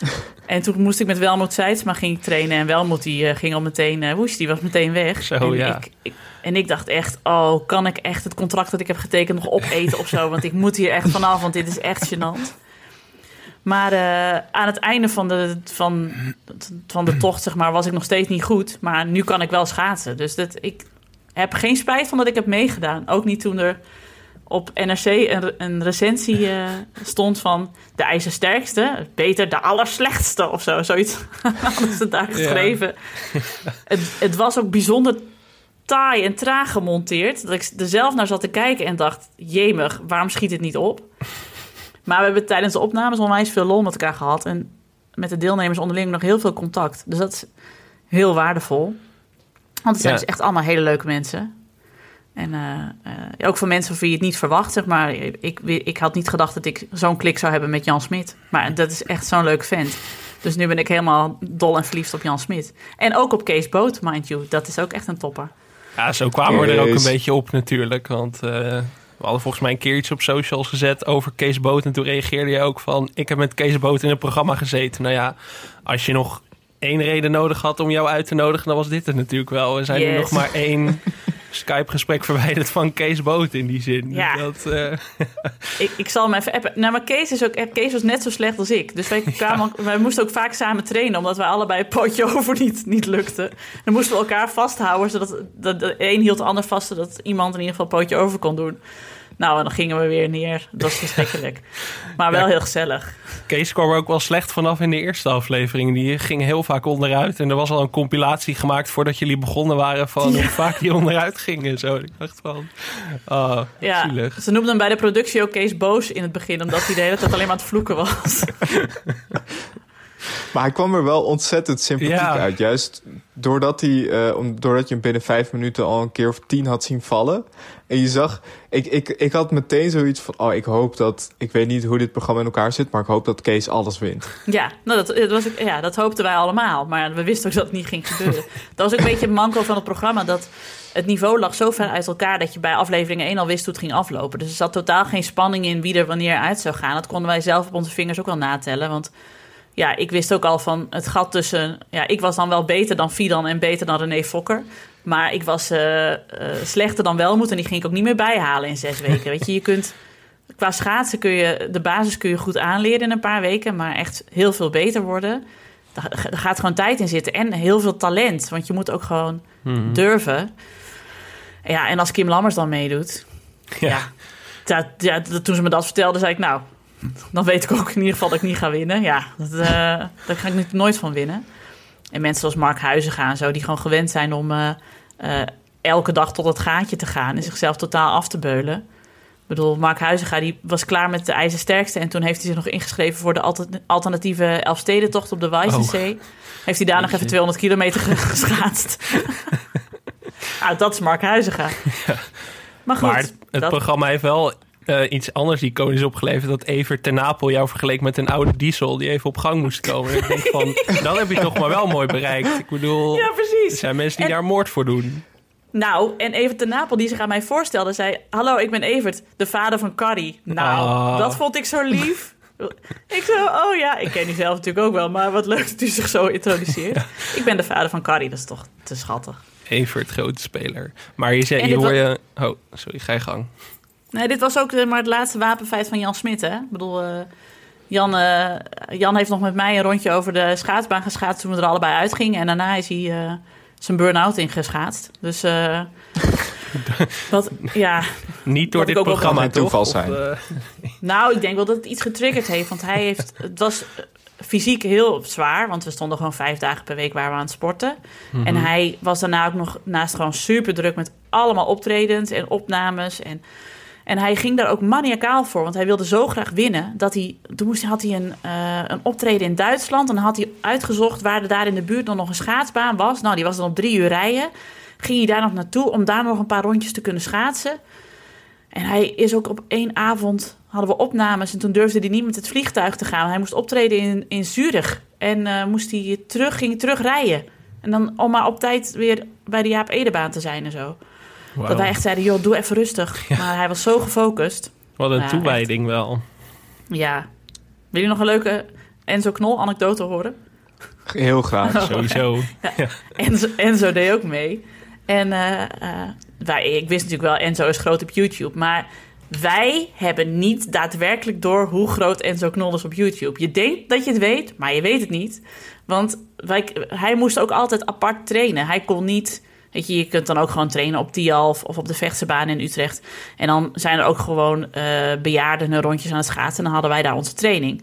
En toen moest ik met Welmoed Seidsma ging ik trainen. En Welmoed die uh, ging al meteen, uh, woes, die was meteen weg. Zo, en ja. Ik, ik, en ik dacht echt, oh, kan ik echt het contract dat ik heb getekend nog opeten of zo? Want ik moet hier echt vanaf, want dit is echt gênant. Maar uh, aan het einde van de, van, van de tocht, zeg maar, was ik nog steeds niet goed. Maar nu kan ik wel schaatsen. Dus dat, ik heb geen spijt van dat ik heb meegedaan. Ook niet toen er op NRC een, een recensie uh, stond van de ijzersterkste, beter de allerslechtste of zo. Zoiets hadden ze daar geschreven. Ja. het, het was ook bijzonder taai en traag gemonteerd. Dat ik er zelf naar zat te kijken en dacht, jemig, waarom schiet het niet op? Maar we hebben tijdens de opnames onwijs veel lol met elkaar gehad. En met de deelnemers onderling nog heel veel contact. Dus dat is heel waardevol. Want het zijn ja. dus echt allemaal hele leuke mensen. En uh, uh, ook van mensen van wie je het niet verwacht, zeg maar. Ik, ik had niet gedacht dat ik zo'n klik zou hebben met Jan Smit. Maar dat is echt zo'n leuk vent. Dus nu ben ik helemaal dol en verliefd op Jan Smit. En ook op Kees Boot, mind you. Dat is ook echt een topper. Ja, zo kwamen we er ook een beetje op natuurlijk. Want uh, we hadden volgens mij een keer iets op socials gezet over Kees Boot. En toen reageerde je ook van... ik heb met Kees Boot in een programma gezeten. Nou ja, als je nog één reden nodig had om jou uit te nodigen... dan was dit het natuurlijk wel. We zijn yes. nu nog maar één... Skype-gesprek verwijderd van Kees Boot in die zin. Ja. Dat, uh... ik, ik zal hem even appen. Nou, maar Kees, is ook, Kees was net zo slecht als ik. Dus wij, kwamen, ja. wij moesten ook vaak samen trainen, omdat wij allebei het pootje over niet, niet lukte. Dan moesten we elkaar vasthouden, zodat dat de een hield de ander vast, zodat iemand in ieder geval het pootje over kon doen. Nou, en dan gingen we weer neer. Dat was verschrikkelijk. Maar wel ja, heel gezellig. Kees kwam er ook wel slecht vanaf in de eerste aflevering. Die ging heel vaak onderuit. En er was al een compilatie gemaakt voordat jullie begonnen waren... van ja. hoe vaak die onderuit gingen. Zo. Ik dacht van, oh, ja, zielig. Ze noemden hem bij de productie ook Kees boos in het begin... omdat hij de hele tijd alleen maar aan het vloeken was. Maar hij kwam er wel ontzettend sympathiek ja. uit. Juist doordat, hij, uh, om, doordat je hem binnen vijf minuten al een keer of tien had zien vallen. En je zag, ik, ik, ik had meteen zoiets van: oh, ik hoop dat. Ik weet niet hoe dit programma in elkaar zit, maar ik hoop dat Kees alles wint. Ja, nou, dat, dat, was, ja, dat hoopten wij allemaal. Maar we wisten ook dat het niet ging gebeuren. dat was ook een beetje het manko van het programma. Dat het niveau lag zo ver uit elkaar dat je bij aflevering 1 al wist hoe het ging aflopen. Dus er zat totaal geen spanning in wie er wanneer uit zou gaan. Dat konden wij zelf op onze vingers ook wel natellen. Want ja, ik wist ook al van het gat tussen. Ja, ik was dan wel beter dan Fidan en beter dan René Fokker. Maar ik was uh, uh, slechter dan Welmoed en die ging ik ook niet meer bijhalen in zes weken. Weet je, je kunt. Qua schaatsen kun je de basis kun je goed aanleren in een paar weken, maar echt heel veel beter worden. Daar, gaat gewoon tijd in zitten en heel veel talent, want je moet ook gewoon mm-hmm. durven. Ja, en als Kim Lammers dan meedoet, ja, ja, dat, ja, toen ze me dat vertelde, zei ik nou, dan weet ik ook in ieder geval dat ik niet ga winnen. Ja, dat, uh, daar ga ik nooit van winnen. En mensen zoals Mark Huizen en zo, die gewoon gewend zijn om uh, uh, elke dag tot het gaatje te gaan en zichzelf totaal af te beulen. bedoel, Mark Huizinga die was klaar met de ijzersterkste... en toen heeft hij zich nog ingeschreven voor de alter- alternatieve Elfstedentocht op de Weissensee. Heeft hij daar nog even 200 kilometer ge- geschaatst. nou, dat is Mark Huizinga. Maar goed, Maar het, het dat- programma heeft wel eh, iets anders iconisch opgeleverd. Dat Evert ten Napel jou vergeleek met een oude diesel die even op gang moest komen. En ik denk van, dan heb je toch maar wel mooi bereikt. Ik bedoel, Ja, precies. er zijn mensen die En- daar moord voor doen. Nou, en Evert de Napel, die zich aan mij voorstelde, zei... Hallo, ik ben Evert, de vader van Carrie. Nou, Ah. dat vond ik zo lief. Ik zo, oh ja, ik ken die zelf natuurlijk ook wel... maar wat leuk dat u zich zo introduceert. Ik ben de vader van Carrie, dat is toch te schattig. Evert, grote speler. Maar je, zei, hoor je... Oh, sorry, ga je gang. Nee, dit was ook eh, maar het laatste wapenfeit van Jan Smit, hè? Ik bedoel, eh, Jan, eh, Jan heeft nog met mij een rondje over de schaatsbaan geschaatst... toen we er allebei uitgingen. En daarna is hij eh, zijn burn-out ingeschaatst. Dus... eh wat, ja, Niet door dit programma geen toeval toch? zijn. Of, Nou, ik denk wel dat het iets getriggerd heeft. Want hij heeft. Het was fysiek heel zwaar. Want we stonden gewoon vijf dagen per week waar we aan het sporten. En hij was daarna ook nog naast gewoon super druk met allemaal optredens en opnames. En, en hij ging daar ook maniacaal voor. Want hij wilde zo graag winnen. Dat hij. Toen moest, had hij een, eh, een optreden in Duitsland. En had hij uitgezocht waar er daar in de buurt nog een schaatsbaan was. Nou, die was dan op drie uur rijden. Ging hij daar nog naartoe om daar nog een paar rondjes te kunnen schaatsen. En hij is ook op één avond, hadden we opnames... en toen durfde hij niet met het vliegtuig te gaan. Hij moest optreden in, in Zurich. En eh, moest hij terug, ging terug rijden. En dan om maar op tijd weer bij de Jaap Edebaan te zijn en zo. Dat wij echt zeiden, joh, doe even rustig. Maar hij was zo gefocust. Wat een Ja, toewijding wel. Ja. Wil je nog een leuke Enzo Knol anekdote horen? Heel graag. Sowieso. Enzo, Enzo deed ook mee. En eh, eh, wij, ik wist natuurlijk wel, Enzo is groot op YouTube. Maar wij hebben niet daadwerkelijk door hoe groot Enzo Knol is op YouTube. Je denkt dat je het weet, maar je weet het niet. Want wij, hij moest ook altijd apart trainen. Hij kon niet... Weet je, je kunt dan ook gewoon trainen op Tialf of op de Vechtsebaan in Utrecht. En dan zijn er ook gewoon eh bejaarden rondjes aan het schaatsen. En dan hadden wij daar onze training.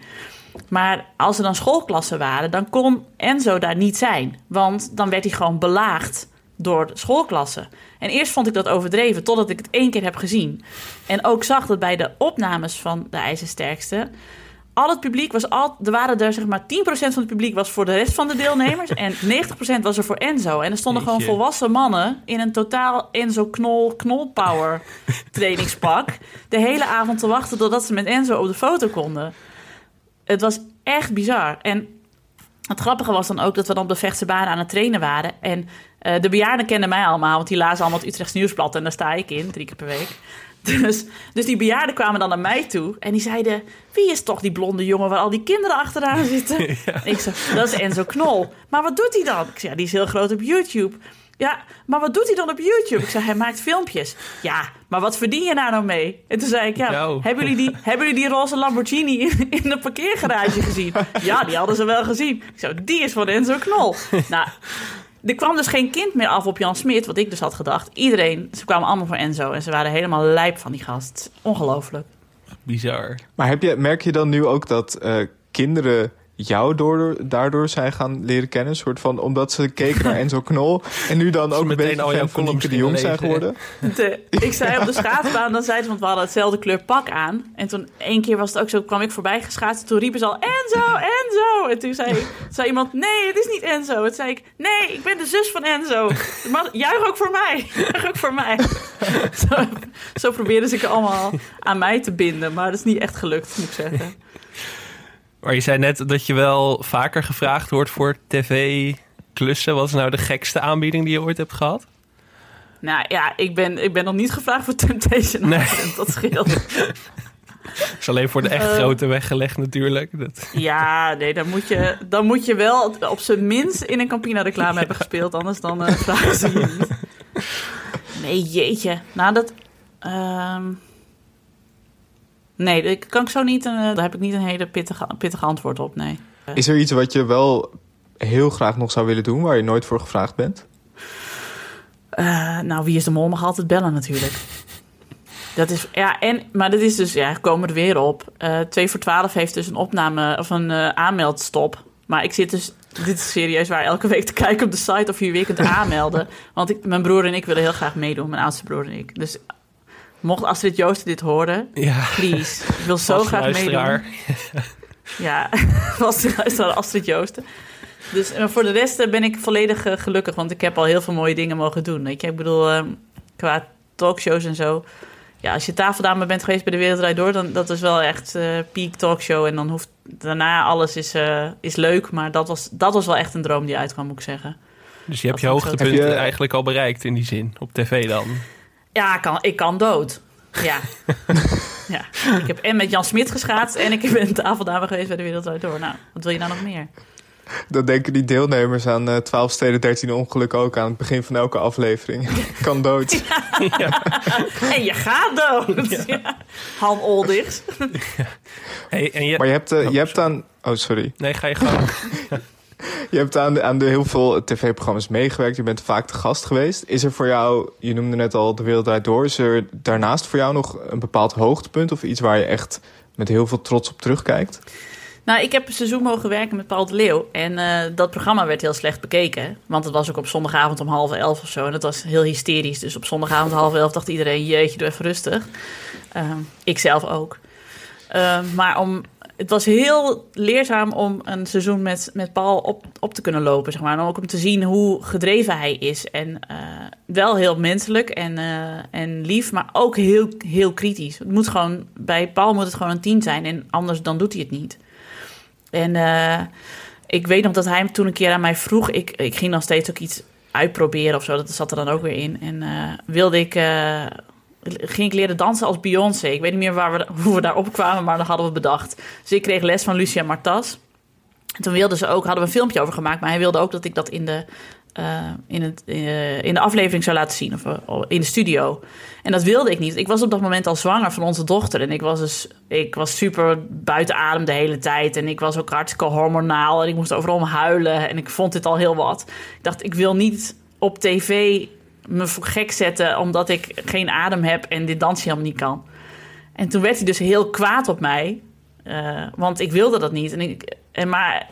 Maar als er dan schoolklassen waren, dan kon Enzo daar niet zijn. Want dan werd hij gewoon belaagd door schoolklassen. En eerst vond ik dat overdreven, totdat ik het één keer heb gezien. En ook zag dat bij de opnames van de IJzersterkste... al het publiek was al... Er waren er zeg maar 10% van het publiek was voor de rest van de deelnemers... en 90% was er voor Enzo. En er stonden gewoon volwassen mannen... in een totaal Enzo Knol, Knol Power trainingspak... de hele avond te wachten totdat ze met Enzo op de foto konden. Het was echt bizar. En het grappige was dan ook dat we dan op de Vechtse baan aan het trainen waren. En eh, de bejaarden kenden mij allemaal, want die lazen allemaal het Utrechts Nieuwsblad. En daar sta ik in, drie keer per week. Dus, dus die bejaarden kwamen dan naar mij toe. En die zeiden, wie is toch die blonde jongen waar al die kinderen achteraan zitten? Ik zei, dat is Enzo Knol. Maar wat doet hij dan? Ik zei, ja, die is heel groot op YouTube. Ja, maar wat doet hij dan op YouTube? Ik zei, hij maakt filmpjes. Ja, maar wat verdien je daar nou mee? En toen zei ik, ja, Nou. hebben, jullie die, hebben jullie die roze Lamborghini in, in de parkeergarage gezien? Ja, die hadden ze wel gezien. Ik zei, die is van Enzo Knol. nou, er kwam dus geen kind meer af op Jan Smit, wat ik dus had gedacht. Iedereen, ze kwamen allemaal voor Enzo en ze waren helemaal lijp van die gast. Ongelooflijk. Bizar. Maar heb je, merk je dan nu ook dat eh, kinderen jou door, daardoor zijn gaan leren kennen? Een soort van, omdat ze keken naar Enzo Knol en nu dan ook een meteen beetje al jouw fan van de Jong zijn geworden? De- ik zei op de schaatsbaan, dan zei ze, want we hadden hetzelfde kleur pak aan. En toen één keer was het ook zo, kwam ik voorbij geschaatst. Toen riepen ze al, Enzo, Enzo. En toen zei, zei iemand, nee, het is niet Enzo. Toen zei ik, nee, ik ben de zus van Enzo. Maar juich ook voor mij. Juich ook voor mij. Zo, zo probeerden ze ik allemaal aan mij te binden. Maar dat is niet echt gelukt, moet ik zeggen. Maar je zei net dat je wel vaker gevraagd wordt voor tv-klussen. Wat is nou de gekste aanbieding die je ooit hebt gehad? Nou ja, ik ben, ik ben nog niet gevraagd voor Temptation Nee. Dat scheelt. Dat is alleen voor de echt Eh. grote weggelegd natuurlijk. Dat, Ja, nee, dan moet je, dan moet je wel op zijn minst in een Campina-reclame hebben gespeeld. Anders dan eh, vragen ze je niet. Nee, jeetje. Nou, dat... ehm, Nee, dat kan ik zo niet... eh, daar heb ik niet een hele pittige, pittige antwoord op, nee. Is er iets wat je wel heel graag nog zou willen doen, waar je nooit voor gevraagd bent? Eh, nou, wie is de mol mag altijd bellen natuurlijk. Dat is, ja, en, maar dat is dus, ja, komen er weer op. Eh 2 voor 12 heeft dus een opname of een aanmeldstop. Maar ik zit dus, dit is serieus waar, elke week te kijken op de site of je weer kunt aanmelden. Want ik, mijn broer en ik willen heel graag meedoen, mijn oudste broer en ik. Dus Mocht Astrid Joosten dit horen, Ja, please. Ik wil zo graag meedoen. Ja, was de luisteraar Astrid Joosten. Dus eh, voor de rest eh, ben ik volledig eh, gelukkig, want ik heb al heel veel mooie dingen mogen doen. Weet je, ik bedoel, eh, qua talkshows en zo. Ja, als je tafeldame bent geweest bij de Wereld Draait Door, dan dat is wel echt eh peak talkshow. En dan hoeft daarna alles is, eh, is leuk, maar dat was, dat was wel echt een droom die uitkwam, moet ik zeggen. Dus je hebt je ik hoogtepunten eigenlijk al bereikt in die zin. Op tv dan. Ja, ik kan, ik kan dood. Ja. ja. Ik heb en met Jan Smit geschaatst en ik ben tafeldame geweest bij de Wereld Door. Nou, wat wil je nou nog meer? Dan denken die deelnemers aan eh 12 steden 13 ongelukken ook aan het begin van elke aflevering. kan dood. En je gaat dood. Ja. Han Oldigs. Hey, en je... Maar je hebt, eh, je hebt aan... Oh, sorry. Nee, ga je gang. Je hebt aan, aan de heel veel tv-programma's meegewerkt. Je bent vaak te gast geweest. Is er voor jou, je noemde net al De Wereld Draait Door... is er daarnaast voor jou nog een bepaald hoogtepunt... of iets waar je echt met heel veel trots op terugkijkt? Nou, ik heb een seizoen mogen werken met Paul de Leeuw. En eh, dat programma werd heel slecht bekeken. Want het was ook op zondagavond om half elf of zo. En dat was heel hysterisch. Dus op zondagavond half elf dacht iedereen... jeetje, doe even rustig. Ehm, ik zelf ook. Ehm, maar om, het was heel leerzaam om een seizoen met, met Paul op, op te kunnen lopen. Zeg maar. En ook om te zien hoe gedreven hij is. En eh, wel heel menselijk en, eh, en lief, maar ook heel, heel kritisch. Het moet gewoon, bij Paul moet het gewoon een tien zijn. En anders dan doet hij het niet. En eh, ik weet nog dat hij toen een keer aan mij vroeg. Ik, ik ging dan steeds ook iets uitproberen of zo. Dat zat er dan ook weer in. En wilde ik. Ging ik leren dansen als Beyoncé. Ik weet niet meer waar we, hoe we daarop kwamen, maar dat hadden we bedacht. Dus ik kreeg les van Lucia Martas. En toen wilden ze ook, hadden we een filmpje over gemaakt, maar hij wilde ook dat ik dat in de, eh, in het, eh, in de aflevering zou laten zien, of eh, in de studio. En dat wilde ik niet. Ik was op dat moment al zwanger van onze dochter. En ik was, dus, ik was super buiten adem de hele tijd. En ik was ook hartstikke hormonaal. En ik moest overal huilen. En ik vond dit al heel wat. Ik dacht, ik wil niet op tv me voor gek zetten... omdat ik geen adem heb en dit dansje helemaal niet kan. En toen werd hij dus heel kwaad op mij. eh, want ik wilde dat niet. En ik, en maar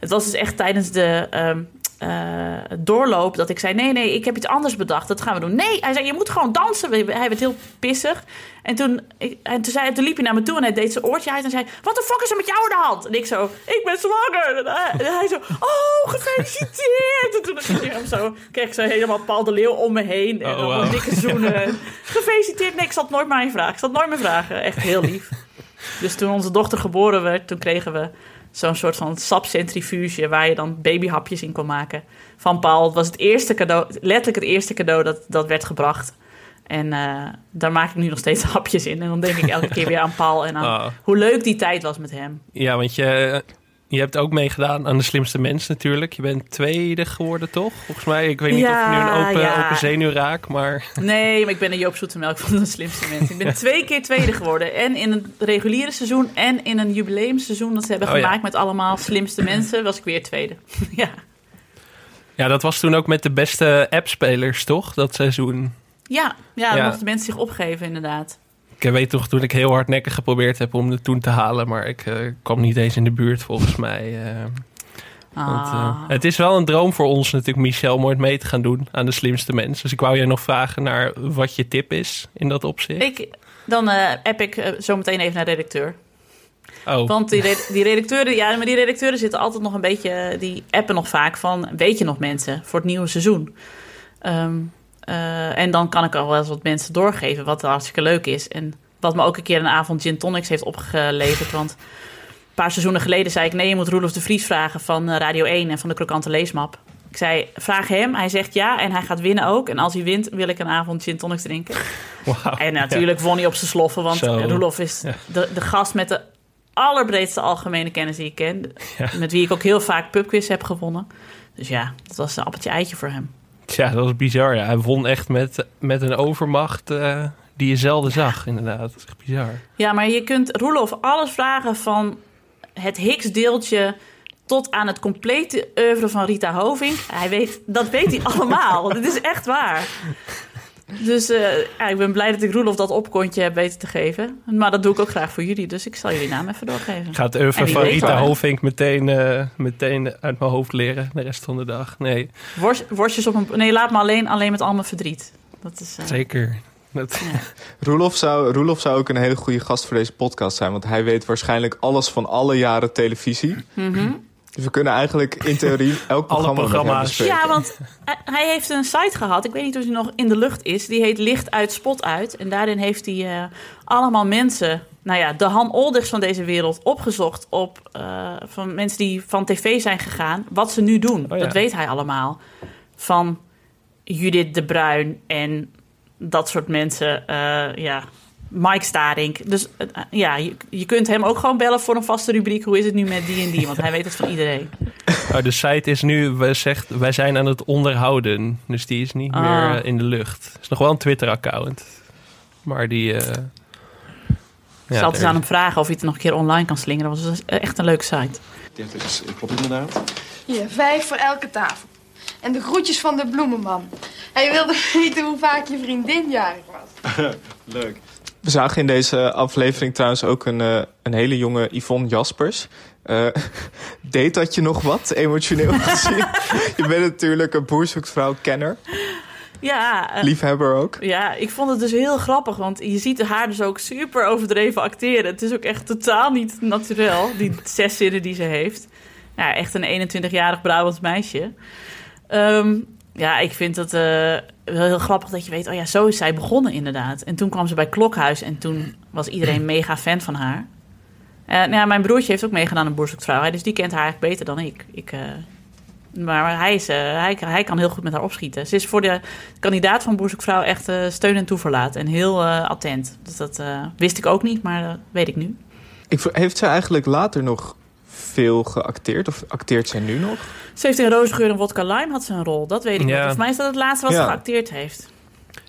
het was dus echt tijdens de ehm, eh, doorloop dat ik zei: Nee, nee, ik heb iets anders bedacht. Dat gaan we doen. Nee, hij zei: Je moet gewoon dansen. Hij werd heel pissig. En toen, ik, en toen, zei, toen liep hij naar me toe en hij deed zijn oortje uit en zei: Wat de fuck is er met jou aan de hand? En ik zo: Ik ben zwanger. En hij, en hij zo: Oh, gefeliciteerd. En toen kreeg ik hem zo, kreeg ik zo helemaal Paul de Leeuw om me heen. En Oh, wow. dikke zoenen. Gefeliciteerd. Nee, ik zal het nooit aan je vragen. Ik zal het nooit meer vragen. Echt heel lief. Dus toen onze dochter geboren werd, toen kregen we zo'n soort van sapcentrifuge waar je dan babyhapjes in kon maken. Van Paul. Het was het eerste cadeau, letterlijk het eerste cadeau dat, dat werd gebracht. En eh, daar maak ik nu nog steeds hapjes in. En dan denk ik elke keer weer aan Paul en aan Ah. hoe leuk die tijd was met hem. Ja, want je, je hebt ook meegedaan aan de slimste mens natuurlijk. Je bent tweede geworden, toch? Volgens mij. Ik weet niet of ik nu een open, ja. open zenuw raak, maar... Nee, maar ik ben een Joop Zoetemelk van de slimste mensen. Ik ben twee keer tweede geworden. En in een reguliere seizoen en in een jubileumseizoen dat ze hebben Oh, ja. gemaakt met allemaal slimste mensen, was ik weer tweede. ja. Ja, dat was toen ook met de beste appspelers, toch? Dat seizoen. Ja, ja, dan mochten mensen zich opgeven inderdaad. Ik weet toch toen ik heel hardnekkig geprobeerd heb om het toen te halen, maar ik eh, kwam niet eens in de buurt volgens mij. eh. Want, eh, Ah. het is wel een droom voor ons natuurlijk, Michel, om ooit mee te gaan doen aan de slimste mens. Dus ik wou je nog vragen naar wat je tip is in dat opzicht. Ik, dan eh app ik eh, zo meteen even naar de redacteur. oh, Want die, re- die redacteuren, ja, maar die redacteuren zitten altijd nog een beetje, die appen nog vaak van, weet je nog mensen voor het nieuwe seizoen? Ehm, eh, en dan kan ik al wel eens wat mensen doorgeven, wat hartstikke leuk is. En wat me ook een keer een avond gin tonics heeft opgeleverd, want een paar seizoenen geleden zei ik, nee, je moet Roelof de Vries vragen van eh, Radio 1 en van de Krokante Leesmap. Ik zei, vraag hem. Hij zegt ja en hij gaat winnen ook. En als hij wint, wil ik een avond gin tonics drinken. En natuurlijk won hij op zijn sloffen, want Zo. Roelof is Ja. de, de gast met de allerbreedste algemene kennis die ik ken. Ja. Met wie ik ook heel vaak pubquiz heb gewonnen. Dus ja, dat was een appeltje eitje voor hem. Ja, dat was bizar. Ja. Hij won echt met, met een overmacht eh, die je zelden zag, inderdaad. Dat is echt bizar. Ja, maar je kunt Roelof alles vragen van het Higgs-deeltje tot aan het complete oeuvre van Rita Hovink. Hij weet, dat weet hij allemaal. Dit is echt waar. Dus eh, ja, ik ben blij dat ik Roelof dat opkontje heb weten te geven. Maar dat doe ik ook graag voor jullie, dus ik zal jullie naam even doorgeven. Ik ga het En oeuvre wie van Rita. Hovink meteen, eh, meteen uit mijn hoofd leren de rest van de dag. Nee, Worst, worstjes op een... Nee, laat me alleen, alleen met al mijn verdriet. Dat is... eh, zeker. Dat, Roelof zou, Roelof zou ook een hele goede gast voor deze podcast zijn. Want hij weet waarschijnlijk alles van alle jaren televisie. Dus we kunnen eigenlijk in theorie elk Alle programma met hem programma's. bespreken. Ja, want hij- hij heeft een site gehad. Ik weet niet of hij nog in de lucht is. Die heet Licht uit, Spot uit. En daarin heeft hij eh, allemaal mensen, nou ja, de Han Oldigs van deze wereld, opgezocht op eh, van mensen die van tv zijn gegaan. Wat ze nu doen. Oh ja. Dat weet hij allemaal. Van Judith de Bruin en dat soort mensen. eh, ja. Mike Starink. Dus eh, ja, je, je kunt hem ook gewoon bellen voor een vaste rubriek. Hoe is het nu met die en die? Want hij weet het van iedereen. Oh, de site is nu, we zegt, wij zijn aan het onderhouden. Dus die is niet Ah. meer eh, in de lucht. Het is nog wel een Twitter-account. Maar die... eh, Ik zal het eens aan hem vragen of hij het nog een keer online kan slingeren. Want het is echt een leuke site. Dat is, klopt inderdaad. Hier, vijf voor elke tafel. En de groetjes van de bloemenman. Hij wilde weten hoe vaak je vriendin jarig was. Leuk. We zagen in deze aflevering trouwens ook een, eh, een hele jonge Yvonne Jaspers. Eh, deed dat je nog wat, emotioneel gezien? je bent natuurlijk een boerzoeksvrouw-kenner, Ja, eh, liefhebber ook. ja, ik vond het dus heel grappig. Want je ziet haar dus ook super overdreven acteren. Het is ook echt totaal niet natuurlijk, die zes zinnen die ze heeft. Ja, echt een 21-jarig Brabants meisje. Ehm, ja, ik vind het eh, wel heel grappig dat je weet... oh ja, zo is zij begonnen inderdaad. En toen kwam ze bij Klokhuis en toen was iedereen mega fan van haar. Eh, nou mijn broertje heeft ook meegedaan aan Boer zoekt vrouw. hè, Dus die kent haar eigenlijk beter dan ik. ik eh, maar hij, is, hij, kan heel goed met haar opschieten. Ze is voor de kandidaat van Boer zoekt vrouw echt steun en toeverlaat. En heel attent. Dus dat wist ik ook niet, maar dat weet ik nu. Ik, heeft zij eigenlijk later nog veel geacteerd? Of acteert zij nu nog? Ze heeft in Rozengeur en Wodka Lime had ze een rol. Dat weet ik Ja. nog. Volgens mij is dat het laatste wat Ja. ze geacteerd heeft.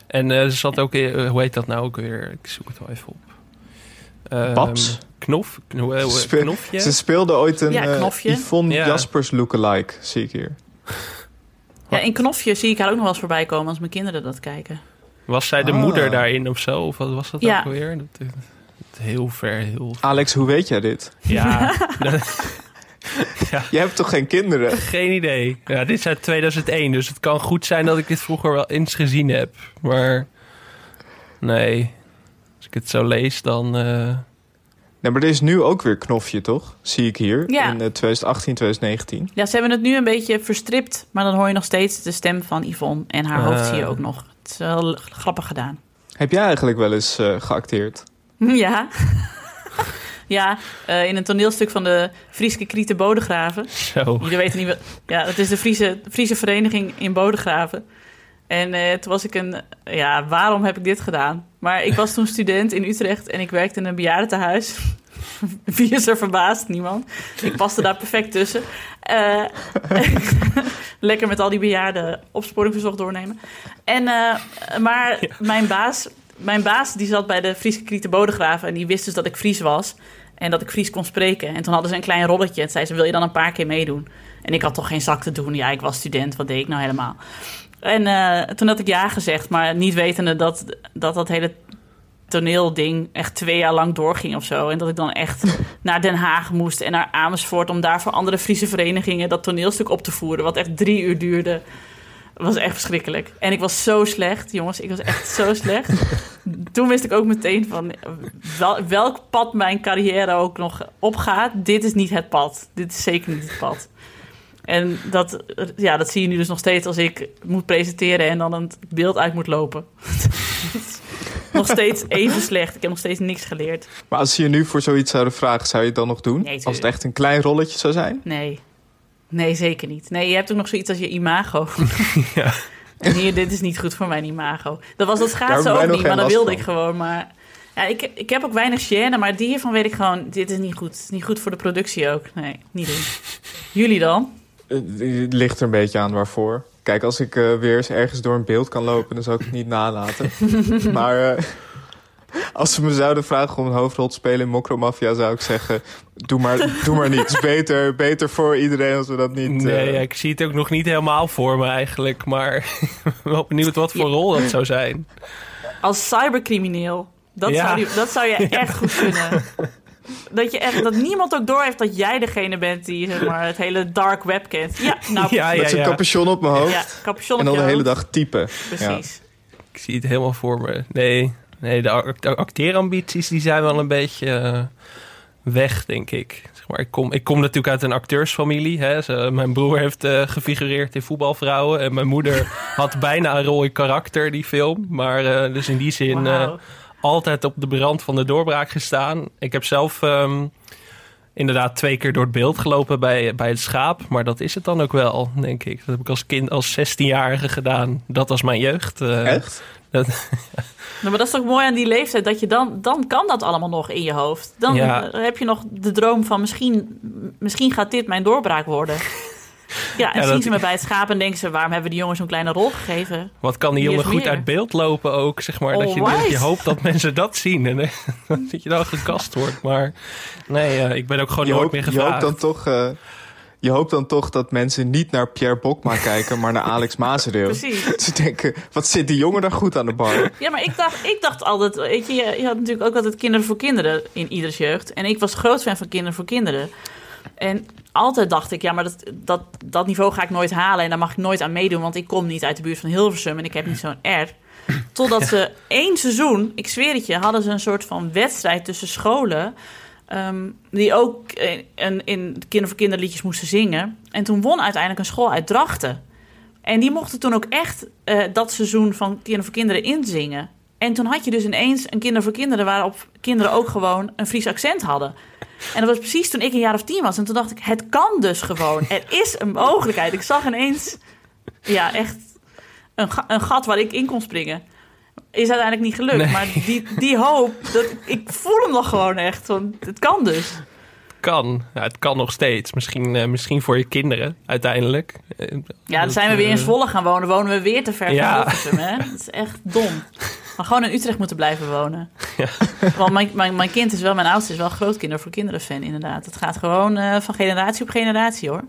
En eh, ze zat ook, in- eh, hoe heet dat nou ook weer? Ik zoek het wel even op. Ehm, Babs? Knof? Kno- eh, knofje? Ze speelde ooit een Ja, Knofje. Yvonne Ja. Jaspers lookalike, zie ik hier. Ja, in Knofje zie ik haar ook nog wel eens voorbij komen als mijn kinderen dat kijken. Was zij de Ah. moeder daarin of zo? Of wat was dat Ja. ook alweer? Dat, eh, heel ver, heel... Alex, hoe weet jij dit? Ja, dat- Je hebt toch geen kinderen? geen idee. Ja, dit is uit 2001, dus het kan goed zijn dat ik dit vroeger wel eens gezien heb. Maar nee, als ik het zo lees, dan... eh, Nee, maar er is nu ook weer Knofje, toch? Zie ik hier. Ja. In eh, 2018, 2019. Ja, ze hebben het nu een beetje verstript, maar dan hoor je nog steeds de stem van Yvonne. En haar hoofd Ah. zie je ook nog. Het is wel grappig gedaan. Heb jij eigenlijk wel eens eh, geacteerd? Ja. ja, eh, in een toneelstuk van de Frieske Krieten Bodegraven. zo. Jullie weten niet wat... Ja, dat is de Friese, Friese vereniging in Bodegraven. En eh, toen was ik een... Ja, waarom heb ik dit gedaan? Maar ik was toen student in Utrecht en ik werkte in een bejaardentehuis. Wie is er verbaasd? Niemand. Ik paste daar perfect tussen. Eh, lekker met al die bejaarden opsporing verzocht doornemen. En, maar mijn baas, mijn baas die zat bij de Friese Krieten Bodegraven... en die wist dus dat ik Fries was en dat ik Fries kon spreken. En toen hadden ze een klein rolletje en zei ze... wil je dan een paar keer meedoen? En ik had toch geen zak te doen. Ja, ik was student, wat deed ik nou helemaal? En eh, toen had ik ja gezegd, maar niet wetende dat dat, dat hele toneelding echt twee jaar lang doorging of zo. En dat ik dan echt naar Den Haag moest en naar Amersfoort... om daar voor andere Friese verenigingen dat toneelstuk op te voeren... wat echt drie uur duurde. Dat was echt verschrikkelijk. En ik was zo slecht, jongens. Ik was echt zo slecht. Toen wist ik ook meteen van wel- welk pad mijn carrière ook nog opgaat. Dit is niet het pad. Dit is zeker niet het pad. En dat, ja, dat zie je nu dus nog steeds als ik moet presenteren en dan het beeld uit moet lopen. nog steeds even slecht. Ik heb nog steeds niks geleerd. Maar als ze je nu voor zoiets zouden vragen, zou je het dan nog doen? Nee, als het echt een klein rolletje zou zijn? Nee. Nee, zeker niet. Nee, je hebt ook nog zoiets als je imago. Ja. En hier, dit is niet goed voor mijn imago. Dat was dat schaatsen ook niet, maar dat wilde ik gewoon. Maar ja, ik, ik heb ook weinig gêne, maar die hiervan weet ik gewoon... dit is niet goed. Het is niet goed voor de productie ook. Nee, niet doen. Jullie dan? Het ligt er een beetje aan waarvoor. Kijk, als ik eh, weer eens ergens door een beeld kan lopen, dan zou ik het niet nalaten. maar eh, als ze me zouden vragen om een hoofdrol te spelen in Mokro Mafia, zou ik zeggen: doe maar, doe maar niet. Het is beter, beter voor iedereen als we dat niet. Nee, eh, ja, ik zie het ook nog niet helemaal voor me eigenlijk. Maar ik ben wel benieuwd wat voor rol dat zou zijn. Als cybercrimineel. Dat, Ja. zou, die- dat zou je echt goed kunnen. Dat, je echt, dat niemand ook doorheeft dat jij degene bent die zeg maar, het hele dark web kent. Ja, nou, Ja, met zo'n capuchon op mijn hoofd. ja capuchon en op dan je de hele dag typen. Precies. Ik zie het helemaal voor me. Nee, nee de act- acteerambities die zijn wel een beetje eh, weg, denk ik. Zeg maar, ik, kom, ik kom natuurlijk uit een acteursfamilie. Hè. Ze- mijn broer heeft eh, gefigureerd in voetbalvrouwen. En mijn moeder had bijna een rol in karakter, die film. Maar eh, dus in die zin eh, altijd op de rand van de doorbraak gestaan. Ik heb zelf ehm, inderdaad twee keer door het beeld gelopen bij, bij het schaap. Maar dat is het dan ook wel, denk ik. Dat heb ik als kind, als 16-jarige gedaan. Dat was mijn jeugd. Echt? Dat, Nou, maar dat is toch mooi aan die leeftijd, dat je dan, dan kan dat allemaal nog in je hoofd. Dan Ja. heb je nog de droom van misschien, misschien gaat dit mijn doorbraak worden. Ja, en Ja, zien dat- ze me bij het schaap en denken ze, waarom hebben we die jongen zo'n kleine rol gegeven? wat kan die jongen goed meer. uit beeld lopen ook, zeg maar. Dat je, je hoopt dat mensen dat zien. En dat je dan gekast wordt. Maar nee, eh, ik ben ook gewoon Je nooit meer je hoopt gevraagd. dan toch... eh, je hoopt dan toch dat mensen niet naar Pierre Bokma kijken, maar naar Alex Mazereel. Precies. Ze denken, wat zit die jongen daar goed aan de bar? Ja, maar ik dacht, ik dacht altijd, weet je, je had natuurlijk ook altijd kinderen voor kinderen in ieders jeugd. En ik was groot fan van kinderen voor kinderen. En altijd dacht ik, ja, maar dat, dat, dat niveau ga ik nooit halen en daar mag ik nooit aan meedoen, want ik kom niet uit de buurt van Hilversum en ik heb niet zo'n R. Totdat ze één seizoen, ik zweer het je, hadden ze een soort van wedstrijd tussen scholen. Ehm, die ook in, in, in Kinder voor Kinderliedjes moesten zingen. En toen won uiteindelijk een school uit Drachten. En die mochten toen ook echt eh, dat seizoen van Kinder voor Kinderen inzingen. En toen had je dus ineens een Kinder voor Kinderen... waarop kinderen ook gewoon een Fries accent hadden. En dat was precies toen ik een jaar of tien was. En toen dacht ik, het kan dus gewoon. Er is een mogelijkheid. Ik zag ineens, ja, echt een, een gat waar ik in kon springen. Is uiteindelijk niet gelukt. Nee. Maar die, die hoop, dat, ik voel hem nog gewoon echt. Want het kan dus. Kan. Ja, het kan nog steeds. Misschien, eh, misschien voor je kinderen uiteindelijk. Ja, dan zijn we weer in eh, Zwolle gaan wonen. Wonen we weer te ver van Ja. Hilversum, hè? Dat is echt dom. Maar gewoon in Utrecht moeten blijven wonen. Want mijn, mijn, mijn kind is wel, mijn oudste is wel grootkinder voor kinderen fan, inderdaad. Het gaat gewoon eh, van generatie op generatie, hoor.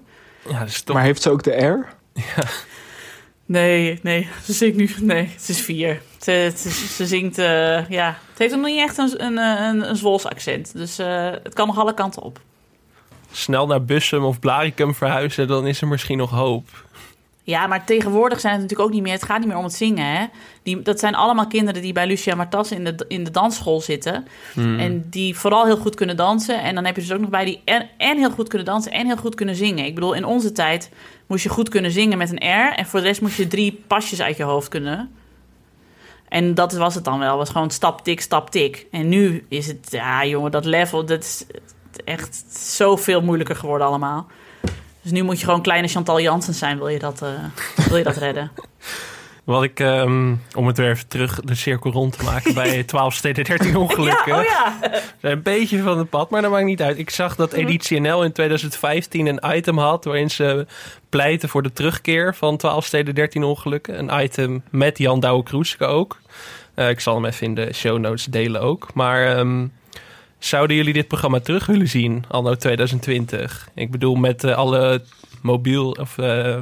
Ja, dat is toch... Maar heeft ze ook de R? Nee, nee, ze zingt nu, nee, ze is vier. Ze, zingt, ja, het heeft nog niet echt een, een, een, accent. Dus eh, het kan nog alle kanten op. snel naar Bussum of Blaricum verhuizen, dan is er misschien nog hoop. Ja, maar tegenwoordig zijn het natuurlijk ook niet meer. Het gaat niet meer om het zingen. Hè? Die, dat zijn allemaal kinderen die bij Lucia Martas in de, in de dansschool zitten. En die vooral heel goed kunnen dansen. En dan heb je dus ook nog bij die en, en heel goed kunnen dansen en heel goed kunnen zingen. Ik bedoel, in onze tijd moest je goed kunnen zingen met een R. En voor de rest moest je drie pasjes uit je hoofd kunnen. En dat was het dan wel. was gewoon stap, tik, stap, tik. En nu is het, ja jongen, dat level, dat is echt zoveel moeilijker geworden allemaal. Dus nu moet je gewoon kleine Chantal Jansen zijn, wil je dat, eh, wil je dat redden. Wat ik, ehm, om het weer even terug de cirkel rond te maken bij 12 steden 13 ongelukken. Ja, oh ja. Zijn een beetje van het pad, maar dat maakt niet uit. Ik zag dat Editie NL in 2015 een item had waarin ze pleiten voor de terugkeer van 12 steden 13 ongelukken. Een item met Jan Douwe Kroeske ook. Eh, ik zal hem even in de show notes delen ook. Maar ehm, zouden jullie dit programma terug willen zien anno 2020? Ik bedoel met eh, alle mobiel of eh,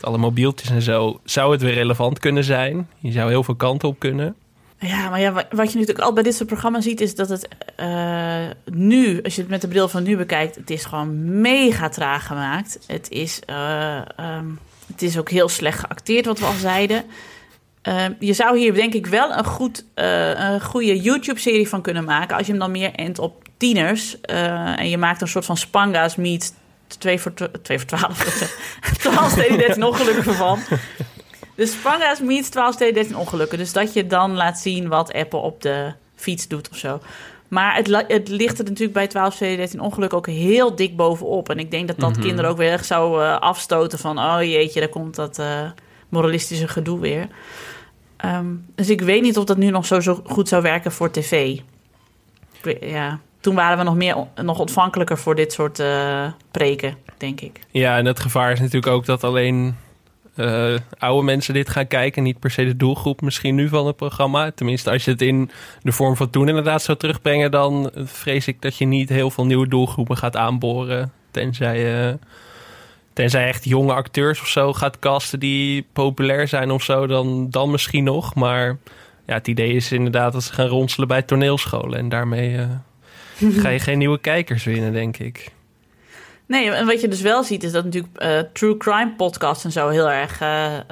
alle mobieltjes en zo, zou het weer relevant kunnen zijn? Je zou heel veel kanten op kunnen. Ja, maar ja, wa- wat je natuurlijk altijd bij dit soort programma's ziet, is dat het eh, nu, als je het met de bril van nu bekijkt, het is gewoon mega traag gemaakt. Het is, eh, ehm, het is ook heel slecht geacteerd, wat we al zeiden. Ehm, je zou hier denk ik wel een, goed, een goede YouTube-serie van kunnen maken. Als je hem dan meer endt op tieners. en je maakt een soort van Spanga's meet 2 voor, tw- 2 voor 12. 12 steden 13 ongelukken van. Dus Spanga's meets 12 steden 13 ongelukken. Dus dat je dan laat zien wat Apple op de fiets doet of zo. Maar het, het ligt er natuurlijk bij 12 steden 13 ongelukken ook heel dik bovenop. En ik denk dat dat kinderen ook weer echt zou eh, afstoten van... oh jeetje, daar komt dat eh, moralistische gedoe weer. Ehm, dus ik weet niet of dat nu nog zo, zo goed zou werken voor tv. Ja, toen waren we nog, meer, nog ontvankelijker voor dit soort eh, preken, denk ik. Ja, en het gevaar is natuurlijk ook dat alleen eh, oude mensen dit gaan kijken. Niet per se de doelgroep misschien nu van het programma. Tenminste, als je het in de vorm van toen inderdaad zou terugbrengen... dan vrees ik dat je niet heel veel nieuwe doelgroepen gaat aanboren. Tenzij, eh, tenzij echt jonge acteurs of zo gaat casten die populair zijn of zo. Dan, dan misschien nog. Maar ja, het idee is inderdaad dat ze gaan ronselen bij toneelscholen. En daarmee ga je geen nieuwe kijkers winnen, denk ik. Nee, en wat je dus wel ziet is dat natuurlijk eh, true crime podcasts en zo heel erg eh, eh,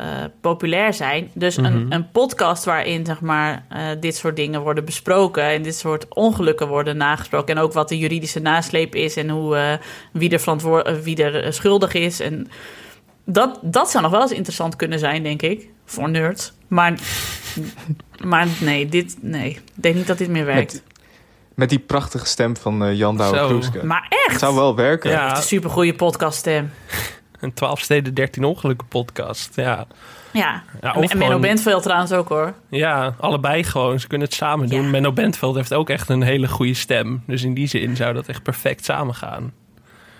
populair zijn. Dus een, Mhm. een podcast waarin zeg maar dit soort dingen worden besproken en dit soort ongelukken worden nagesproken en ook wat de juridische nasleep is en hoe wie er verantwoor- eh, wie er schuldig is en dat, dat zou nog wel eens interessant kunnen zijn, denk ik, voor nerds. Maar, maar nee, dit nee, ik denk niet dat dit meer werkt. Met, met die prachtige stem van eh, Jan Douwe. Kroeske. Maar Het echt, zou wel werken. Ja. een supergoeie podcaststem. Een 12 steden 13 ongelukken podcast. Ja, Ja, Ja, en, Menno Bentveld trouwens ook hoor. ja allebei gewoon. Ze kunnen het samen doen. Ja. Menno Bentveld heeft ook echt een hele goede stem. Dus in die zin zou dat echt perfect samengaan.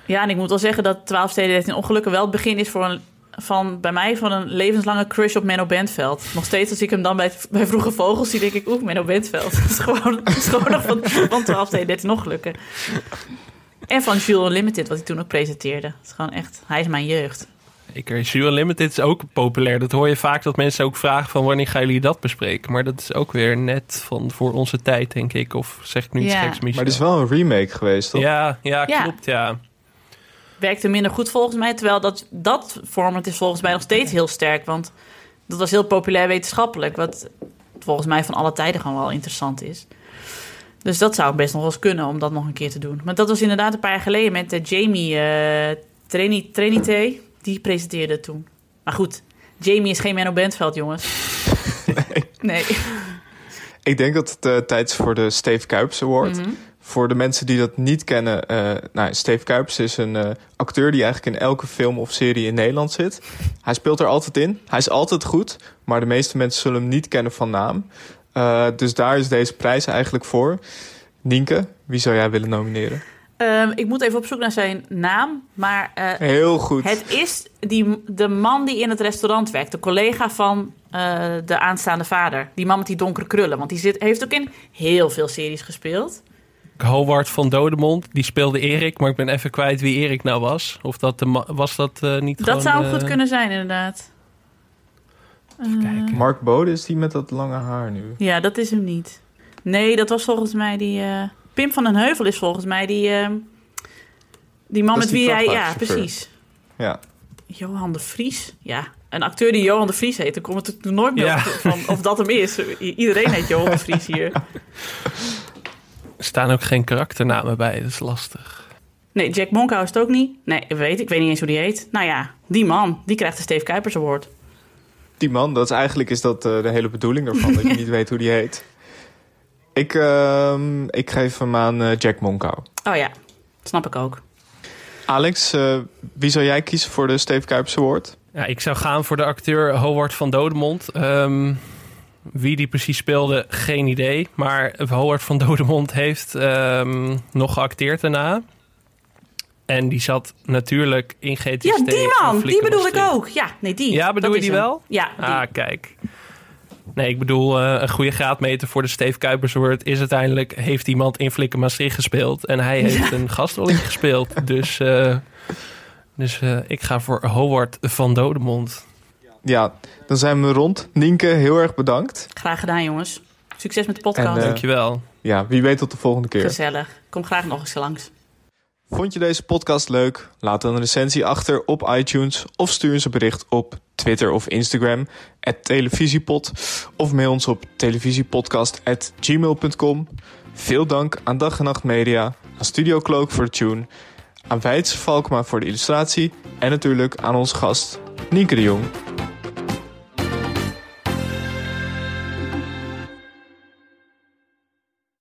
Ja, en ik moet wel zeggen dat 12 steden 13 ongelukken wel het begin is voor een, van, bij mij van een levenslange crush op Menno Bentveld. Nog steeds als ik hem dan bij, bij Vroege Vogels zie, denk ik, oeh, Menno Bentveld. Dat is gewoon, dat is gewoon nog van, van 12 steden 13 ongelukken. En van Jules Unlimited, wat hij toen ook presenteerde. Het is gewoon echt, hij is mijn jeugd. Ik Jules Unlimited is ook populair. Dat hoor je vaak dat mensen ook vragen van wanneer gaan jullie dat bespreken. Maar dat is ook weer net van voor onze tijd, denk ik. Of zeg ik nu iets Ja. geks, Michel? Maar het is wel een remake geweest, toch? Ja, ja, Ja. klopt, ja. Werkte minder goed volgens mij, terwijl dat, dat format is volgens mij nog steeds heel sterk. Want dat was heel populair wetenschappelijk, wat volgens mij van alle tijden gewoon wel interessant is. Dus dat zou best nog wel eens kunnen om dat nog een keer te doen. Maar dat was inderdaad een paar jaar geleden met eh, Jamie eh Trini- Trinité. Die presenteerde toen. Maar goed, Jamie is geen Menno Bentveld, jongens. Nee. Ik denk dat het eh, tijd is voor de Steve Kuips Award. Mhm. Voor de mensen die dat niet kennen, eh nou, Steve Kuips is een eh, acteur die eigenlijk in elke film of serie in Nederland zit. Hij speelt er altijd in. Hij is altijd goed, maar de meeste mensen zullen hem niet kennen van naam. Eh, dus daar is deze prijs eigenlijk voor. Nienke, wie zou jij willen nomineren? Ehm, ik moet even op zoek naar zijn naam. Maar Heel goed. Het is die, de man die in het restaurant werkt. De collega van de aanstaande vader. Die man met die donkere krullen. Want die zit, heeft ook in heel veel series gespeeld. Howard van Dodemond, die speelde Erik. Maar ik ben even kwijt wie Erik nou was. Of dat de was dat eh, niet dat gewoon... zou eh, goed kunnen zijn, inderdaad. Eh, Mark Bode is die met dat lange haar nu. ja, dat is hem niet. Nee, dat was volgens mij die... eh, Pim van den Heuvel is volgens mij die... eh, die man Dat met die wie hij... Ja, precies. Ja. Johan de Vries. Ja, een acteur die Johan de Vries heet. Dan komt het er nooit meer Ja. van of dat hem is. Iedereen heet Johan de Vries hier. Er staan ook geen karakternamen bij, dat is lastig. Nee, Jack Monkhouse is het ook niet. Nee, ik weet, ik weet niet eens hoe die heet. Nou ja, die man, die krijgt de Steve Kuipers Award. Die man, dat is eigenlijk is dat eh, de hele bedoeling ervan, dat je niet weet hoe die heet. Ik, ehm, ik geef hem aan eh, Jack Monkou. Oh ja, snap ik ook. Alex, eh, wie zou jij kiezen voor de Steve Kuipers Award? Ja, ik zou gaan voor de acteur Howard van Dodemond. Ehm, wie die precies speelde, geen idee. Maar Howard van Dodemond heeft ehm, nog geacteerd daarna. En die zat natuurlijk in GTST. Ja, die man, die bedoel ik ook. Ja, nee, die. Ja, bedoel je die hem. wel? Ja, die. Ah, kijk. Nee, ik bedoel, eh, een goede graadmeter voor de Steve Kuipers is uiteindelijk... heeft iemand in Flikker Maastricht gespeeld... en hij heeft een gastrolletje gespeeld. Dus, eh, dus eh, ik ga voor Howard van Dodemond. Ja, dan zijn we rond. Nienke, heel erg bedankt. Graag gedaan, jongens. Succes met de podcast. En, eh, Dankjewel. Ja, wie weet tot de volgende keer. Gezellig. Kom graag nog eens langs. Vond je deze podcast leuk? Laat dan een recensie achter op iTunes of stuur ons een bericht op Twitter of Instagram televisiepod of mail ons op televisiepodcast@gmail.com. Veel dank aan Dag en Nacht Media, aan Studio Cloak voor de tune, aan Weidse Valkma voor de illustratie en natuurlijk aan onze gast Nienke de Jong.